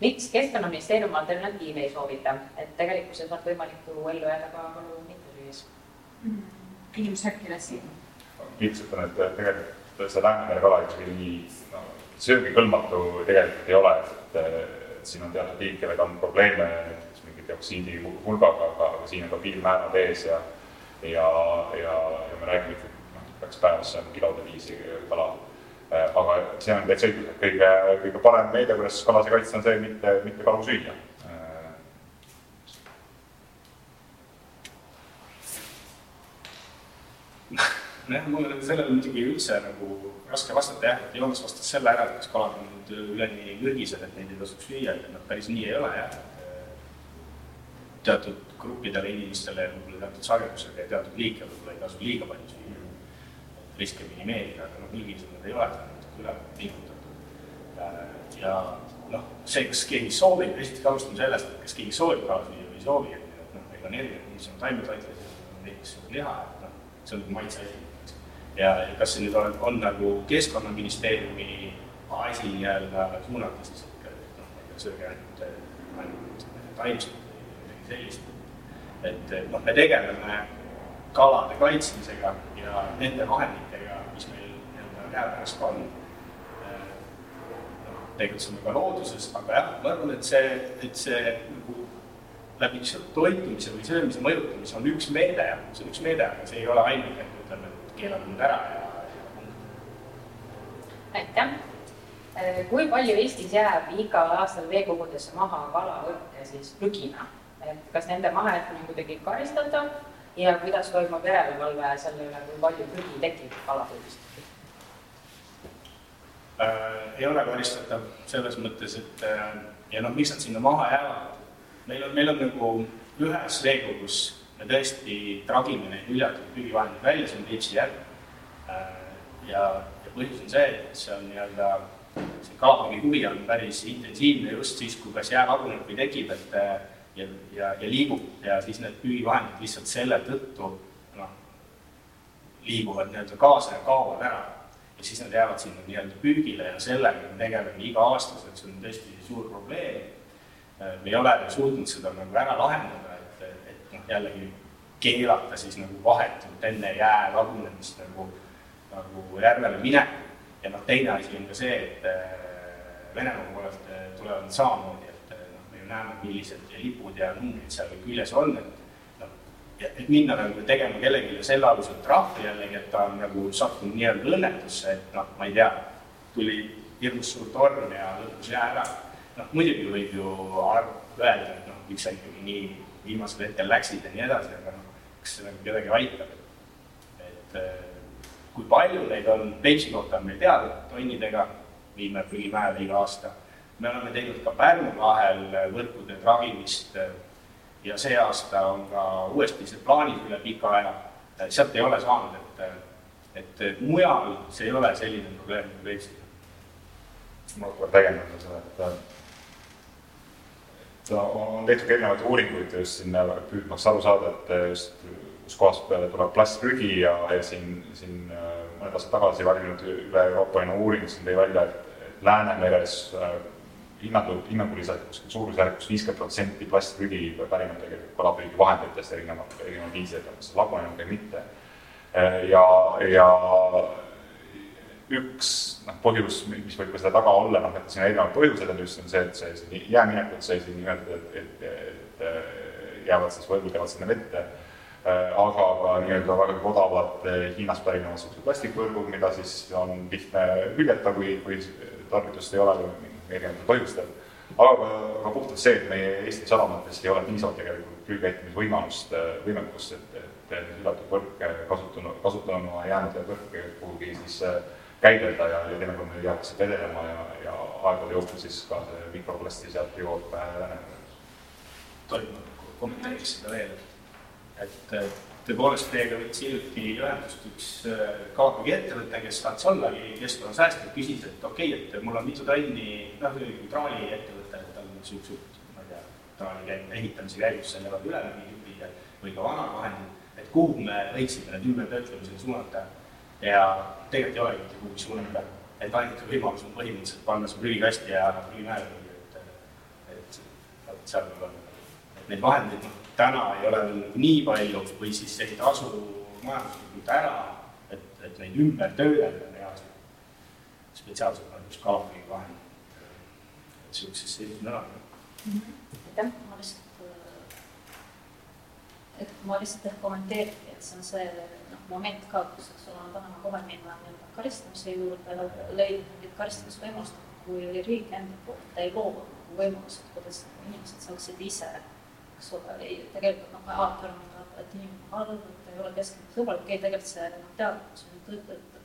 miks Keskkonnaministeerium alternatiive ei soovita, et tegelikkuses on võimalik ju ellu jääda ka kalu mitte süües mm.? inimese äkki lassi. lihtsalt on, et tegelikult see Läänemere kala ikkagi nii no, söögikõlbmatu tegelikult ei ole, et, siin on teatud liik, kellega on probleeme näiteks mingi dioksiidi hulgaga, aga, siin on ka piirmäärad ees ja ja, ja, ja me räägime ikkagi noh, peaks päevas sööma kilode viisi kala. aga see on täitsa õigus, et kõige, kõige parem meede, kuidas kalasid kaitsta, on see, mitte, mitte kalu süüa nojah, mul on sellele muidugi üldse nagu raske vastata jah, et Joonas vastas selle ära, et kas kalad on nüüd üleni mürgised, et neid ei tasuks süüa, et noh, päris nii ei ole jah. teatud gruppidele inimestele võib-olla teatud sagedusega ja teatud liike võib-olla ei tasu liiga palju süüa. riske minimeerida, aga noh, mürgised nad ei ole, on natuke üle pingutatud. ja noh, see, kas keegi soovib, esiteks alustame sellest, et kas keegi soovib kala süüa või ei soovi, et noh, meil on erinevad, inimesed on taimetoitlased, kes söövad liha, et noh, see on maitse asi ja kas see nüüd on, on nagu Keskkonnaministeeriumi asi nii-öelda suunata siis ikka noh, sööge ainult, ainult taimset või midagi sellist. et noh, me tegeleme kalade kaitsmisega ja nende vahenditega, mis meil nii-öelda käepärast on. noh, tegutseme ka looduses, aga jah, ma arvan, et see, et see nagu läbi toitumise või söömise mõjutamise on üks meede, see on üks meede, aga see ei ole ainuke, nüüd ära ja aitäh! Äh, kui palju Eestis jääb igal aastal veekogudesse maha kalavõrke siis prügina, et kas nende mahajätmine on kuidagi karistatav ja kuidas toimub järelevalve selle üle, kui palju prügi tekib kalapüügist äh,? ei ole karistatav selles mõttes, et äh, ja noh, miks nad sinna maha jäävad, meil on, meil on nagu ühes veekogus me tõesti tragime neid hüljatud püügivahendeid välja, see on Peipsi järv. Äh, ja, ja põhjus on see, et see on nii-öelda, see kalapüügi huvi on päris intensiivne just siis, kui kas jää laguneb või tekib, et äh, ja, ja, ja liigub ja siis need püügivahendid lihtsalt selle tõttu noh, liiguvad nii-öelda kaasa ja kaovad ära. ja siis nad jäävad sinna nii-öelda püügile ja sellega me tegeleme iga-aastaselt, see on tõesti suur probleem. Äh, me ei ole suutnud seda nagu ära lahendada jällegi keelata siis nagu vahetult enne jää lagunemist nagu, nagu järvele minekut. ja noh, teine asi on ka see, et äh, Venemaa poolelt äh, tulevad samamoodi, et äh, noh, me ju näeme, millised lipud ja numbrid seal küljes on, et noh, et minna nagu tegema kellelegi selle alusel trahvi jällegi, et ta on nagu sattunud nii-öelda õnnetusse, et noh, ma ei tea, tuli hirmus suur torm ja lõppes jää ära. noh, muidugi võib ju öelda, et noh, miks sa ikkagi nii viimasel hetkel läksid ja nii edasi, aga noh, kas see nagu kedagi aitab, et, et äh, kui palju neid on, Peipsi kohta on meil teada, tonnidega viime prügimäele iga aasta. me oleme teinud ka Pärnu lahel võrkude tragimist äh, ja see aasta on ka uuesti see plaanis üle pika aja, äh, sealt ei ole saanud, et, et mujal see ei ole selline probleem nagu Peipsil. ma kohe täiendan seda, et on tehtud ka erinevaid uuringuid just sinna püüdmaks aru saada, et just kus kohas tuleb plastprügi ja, ja siin, siin mõned aastad tagasi valminud üle Euroopa uuring siin tõi välja, et Läänemeres hinnangul, hinnanguliselt kuskil suurusjärgus viiskümmend protsenti plastprügi pärineb tegelikult kalapüügivahenditest erinevat, erinevad viisid, on kas lagunenud või mitte. ja, ja üks noh, põhjus, mis võib ka selle taga olla, noh, et siin on erinevad põhjused, on just on see, et see, see jääminekud sai siin nii-öelda, et, et, et, jäävad siis võrgud jäävad sinna vette, aga ka nii-öelda väga odavad Hiinast pärinevad niisugused plastikvõrgud, mida siis on lihtne hüljata, kui, kui tarvidust ei ole või erinevatel põhjustel. aga ka, ka puhtalt see, et meie Eesti sadamatest ei ole piisavalt tegelikult külgkäitlemisvõimalust, võimekust, et, et hüllatud võrk kasutanud, kasutanuna jäänud võrk kuhugi siis käidelda ja, ja teinekord meil jääb see vedelema ja, ja aegade jooksul siis ka see mikroplasti sealt jõuab Läänemerre. tohib kommenteeriks seda veel, et tõepoolest teiega võttis hiljuti ühendust üks KPG ettevõte, kes tahtis ollagi keskkonnasäästlik, küsis, et okei okay,, et mul on mitu tonni, noh, traali ettevõte, et tal on niisugused, ma ei tea, traali käib ehitamise käigus, seal jäävad üle mingid tükid või ka vanad vahendid, et kuhu me võiksime need ümbertöötlemisele suunata ja tegelikult ei olegi mitte kuhugi suunata. et ainuke võimalus on põhimõtteliselt panna see prügikasti ja prügimäele, et, et, et seal peab olema. et neid vahendeid, täna ei ole nii palju või siis ei tasu majanduslikult ära, et, et neid ümber töödelda reaalselt spetsiaalselt on just kaabliga vahend. et niisugusesse sellised nädalad. aitäh, ma lihtsalt, et ma lihtsalt ehk kommenteeringi, et see on see moment ka, kus, eks ole, me tahame kohe minna nii-öelda karistamise juurde, leida mingit karistamisvõimalust, kui riik enda poolt ei loo võimalused, kuidas inimesed saaksid ise eks ole, tegelikult noh, alati arvame, et inimene on halb, et ei ole keskkonnasõbralik, ei tegelikult see noh, teadlikkus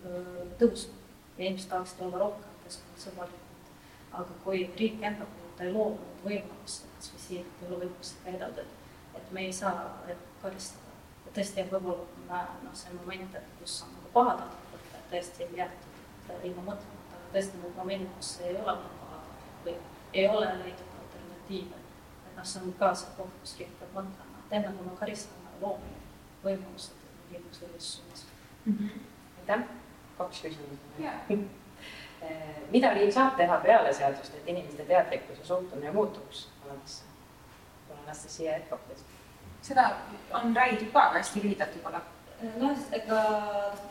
on tõusnud ja inimesed tahaksid olla rohkem keskkonnasõbralikud. aga kui riik enda poolt ei loo neid võimalusi, kas või siin ei ole võimalust käidelda, et, et me ei saa karistada. tõesti, võib-olla noh, see moment, et kus on nagu pahatahtlikult, et tõesti ei jäetud ilma mõtlemata, aga tõesti need momendid, kus ei ole pahatahtlik või ei ole leitud alternatiive. Noh, see on ka see koht, kus riik peab mõtlema, et enne kui me karistame, loome võimalused, et liiguks õiges suunas. aitäh, kaks küsimust. mida riik saab teha peale seadust, et inimeste teadlikkus ja suhtumine muutuks? Alates, palun Anastasia Etropist. seda on räägitud ka hästi lühidalt võib-olla noh, ega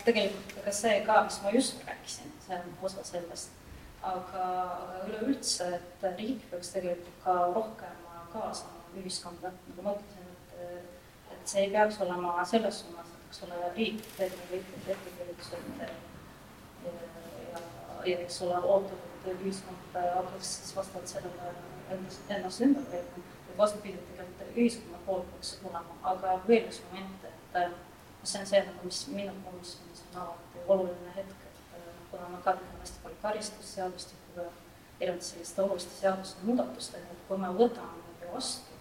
tegelikult ega see ka, mis ma just rääkisin, see on osa sellest, aga, aga üleüldse, et riik peaks tegelikult ka rohkem kaasama ühiskonda, nagu ma ütlesin, et, et see ei peaks olema selles suunas, et eks ole, riik teeb kõik need ettekirjutused ja, ja, ja eks ole, ootab, et ühiskond hakkaks siis vastavalt sellele ennast, ennast ümber veetma. või vastupidi, tegelikult ühiskonna poolt peaks tulema, aga veel üks moment, et see on see nagu, mis minu komisjonis on alati oluline hetk, et kuna ma ka tean hästi palju karistusseadustikuga, erinevate selliste oluliste seaduste muudatustega, et kui me võtame vastu.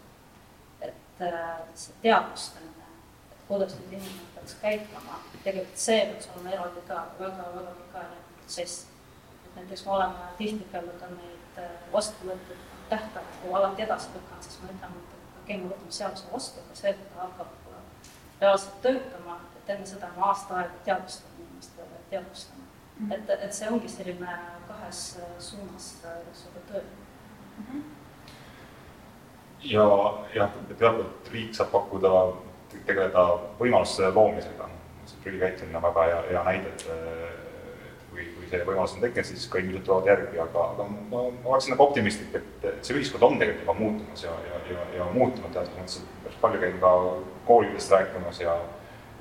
et äh, see teadvustamine, et kuidas nüüd inimene peaks käituma, tegelikult see peaks olema eraldi ka väga-väga pikaajaline protsess. et näiteks me oleme tihtipeale ka neid äh, vastu võetud tähtaegu alati edasi lükanud, sest me ütleme, et okei okay,, me võtame seaduse vastu, aga see, hakkab äh, reaalselt töötama, et enne seda on aasta aega teadvustama inimestele, teadvustama mm. -hmm. et, et see ongi selline kahes suunas töö mm. -hmm ja jah, teatud riik saab pakkuda, tegeleda võimaluste loomisega, see prügikäitlemine on väga hea, hea näide, et kui, kui see võimalus on tekkinud, siis ka inimesed tulevad järgi, aga, aga ma, ma oleksin nagu optimistlik, et, see ühiskond on tegelikult juba muutumas ja, ja, ja, ja muutunud teatud mõttes, et päris palju käin ka koolidest rääkimas ja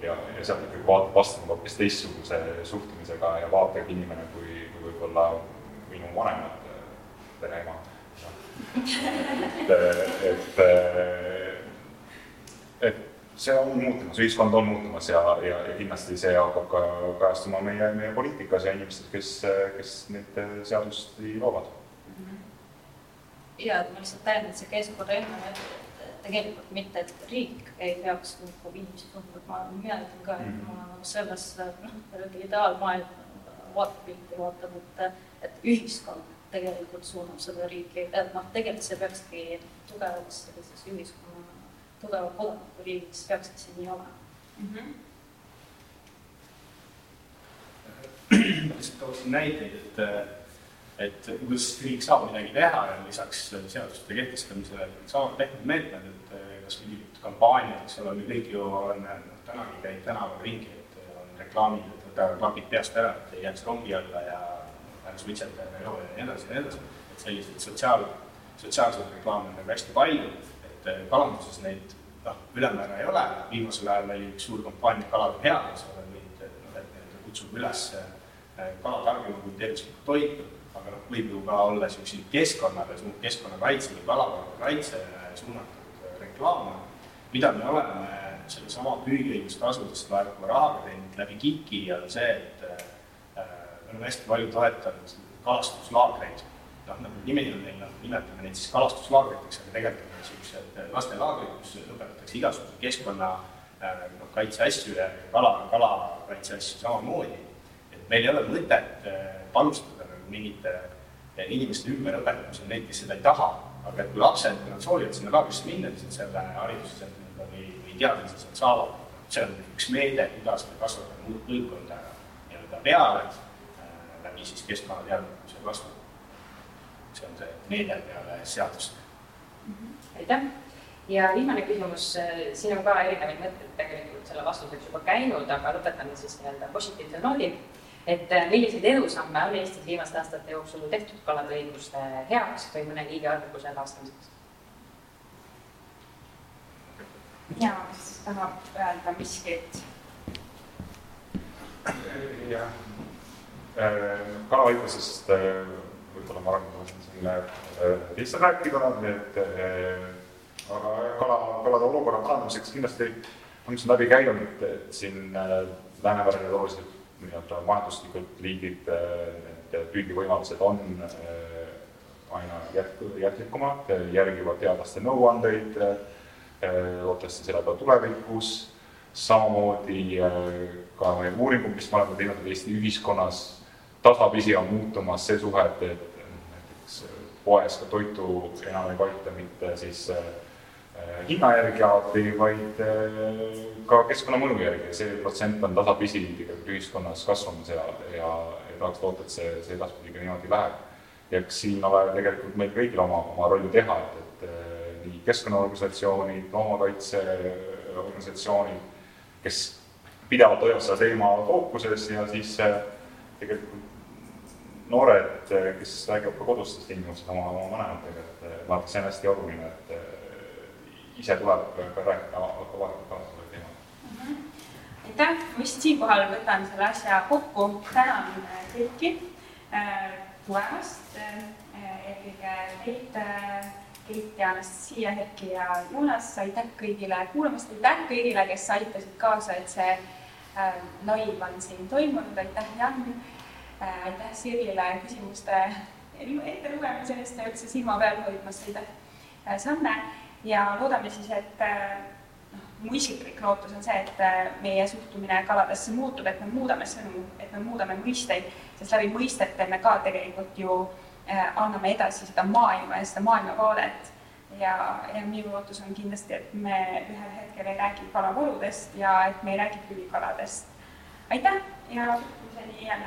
ja, ja sealt ikkagi vaatab vastama hoopis teistsuguse suhtumisega ja vaatega inimene kui, kui võib-olla minu vanemad pereema. Et, et, et see on muutumas, ühiskond on muutumas ja, ja, ja kindlasti see hakkab ka kajastuma meie, meie poliitikas ja inimestes, kes, kes neid seadusi loovad. ja, et ma lihtsalt täiendan, see käis korra enne, et tegelikult mitte, et riik ei peaks nagu inimesi tundma, et ma, mina ütlen ka, et mm -hmm. ma nagu selles noh, ideaalmaailma vaatepilti vaatan, et, et ühiskond tegelikult suunab seda riiki, et noh, tegelikult see peakski tugevaks sellises ühiskonna, tugeva kodanikuriigis peakski see nii olema. mm. -hmm. lihtsalt tooksin näiteid, et, et kuidas riik saab midagi teha ja lisaks seaduste kehtestamisele saavad tehtud meetmed, et kas mingid kampaaniad, eks ole, me kõik ju oleme, noh, tänagi käib tänaval ringi, et on reklaamid, et võta klapid peast ära, et ei jääks rongi alla ja ära suitseta ja joo ja nii edasi ja nii edasi. et selliseid sotsiaal, sotsiaalseid reklaame on nagu hästi palju, et kalanduses neid noh, ülemäära ei ole, viimasel ajal oli üks suur kampaania Kalade headus, et noh, et nii-öelda kutsub üles kala tarbima kui tervislikku toitu, aga noh, võib ju ka olla niisuguseid keskkonnale, keskkonnakaitse või kalavarade kaitse suunatud reklaame, mida me oleme sellesama püügiõigustasudest laekuva rahaga teinud läbi KIK-i on see, et äh, me oleme hästi palju toetanud kalastuslaagreid. noh, nagu nimi on neil, noh, nimetame neid siis kalastuslaagriteks, aga tegelikult lastelaagrid, kus õpetatakse igasuguseid keskkonna äh, noh, kaitseasju ja kala, kalakaitse asju samamoodi meil ei ole mõtet äh, panustada nagu mingite äh, inimeste ümberõpetamisel, neid, kes seda ei taha, aga et kui lapsed, kui nad soovivad sinna laagrisse minna, siis nad selle hariduse sealt nii-öelda või, või teadmise sealt saavad. see on üks meede, kuidas me kasvatame uut põlvkonda nii-öelda peale läbi siis keskkonnateadlikkuse kasvu. see on see meede peale seadust mm. -hmm. aitäh ja viimane küsimus, siin on ka erinevaid mõtteid tegelikult selle vastuseks juba käinud, aga lõpetame siis nii-öelda positiivsel noodil et äh, milliseid edusamme on Eestis viimaste aastate jooksul tehtud kalade õiguste heaks või mõne liigi arvukuse taastamiseks? ja kes tahab öelda miskit? jah, äh, kalaõigusest äh, võib-olla ma arvan, et ma siin lihtsalt rääkida, et aga kala, kalade olukorra parandamiseks kindlasti on siin läbi käinud, et, et siin Läänemerel oluliselt nii-öelda majanduslikud liigid, need püügivõimalused on äh, aina jätku, jätlikumad, järgivad teadlaste nõuandeid, äh, loodetavasti selle peale tulevikus, samamoodi äh, ka meie uuringud, mis me oleme teinud Eesti ühiskonnas, tasapisi on muutumas see suhe, et, et näiteks poes ka toitu enam ei valita mitte siis äh, Äh, hinna järgi alati, vaid äh, ka keskkonnamõju järgi ja see protsent on tasapisi tegelikult ühiskonnas kasvamas ja, ja, ja tahaks loota, et see, see edaspidi ka niimoodi läheb. ja eks siin ole tegelikult meil kõigil oma, oma roll teha, et, et äh, nii keskkonnaorganisatsioonid, loomakaitseorganisatsioonid, kes pidevalt hoiavad seda teema fookuses ja siis tegelikult noored, kes räägivad ka kodustes tingimustes oma, oma vanematega, et ma arvan, et see on hästi oluline, et ise tuleb rääkida avalikult ka sellel teemal. -hmm. aitäh, ma vist siinkohal võtan selle asja kokku, tänan äh, kõiki äh, tulemast äh,, eelkõige teid äh,, Keit ja Anastasia, Erki ja Jonas, aitäh kõigile kuulamast, aitäh kõigile, kes aitasid kaasa, et see äh, live on siin toimunud, aitäh Jan! Äh,, aitäh Sirile küsimuste ettelugemise eest ja üldse silma peal hoidmast, aitäh! Äh, Sanne ja loodame siis, et äh, noh, mu isiklik lootus on see, et äh, meie suhtumine kaladesse muutub, et me muudame sõnu, et me muudame mõisteid, sest läbi mõistete me ka tegelikult ju äh, anname edasi seda maailma ja seda maailmavaadet ja, ja minu lootus on kindlasti, et me ühel hetkel ei räägi kalavoludest ja et me ei räägi külikaladest. aitäh ja kohtumiseni jälle.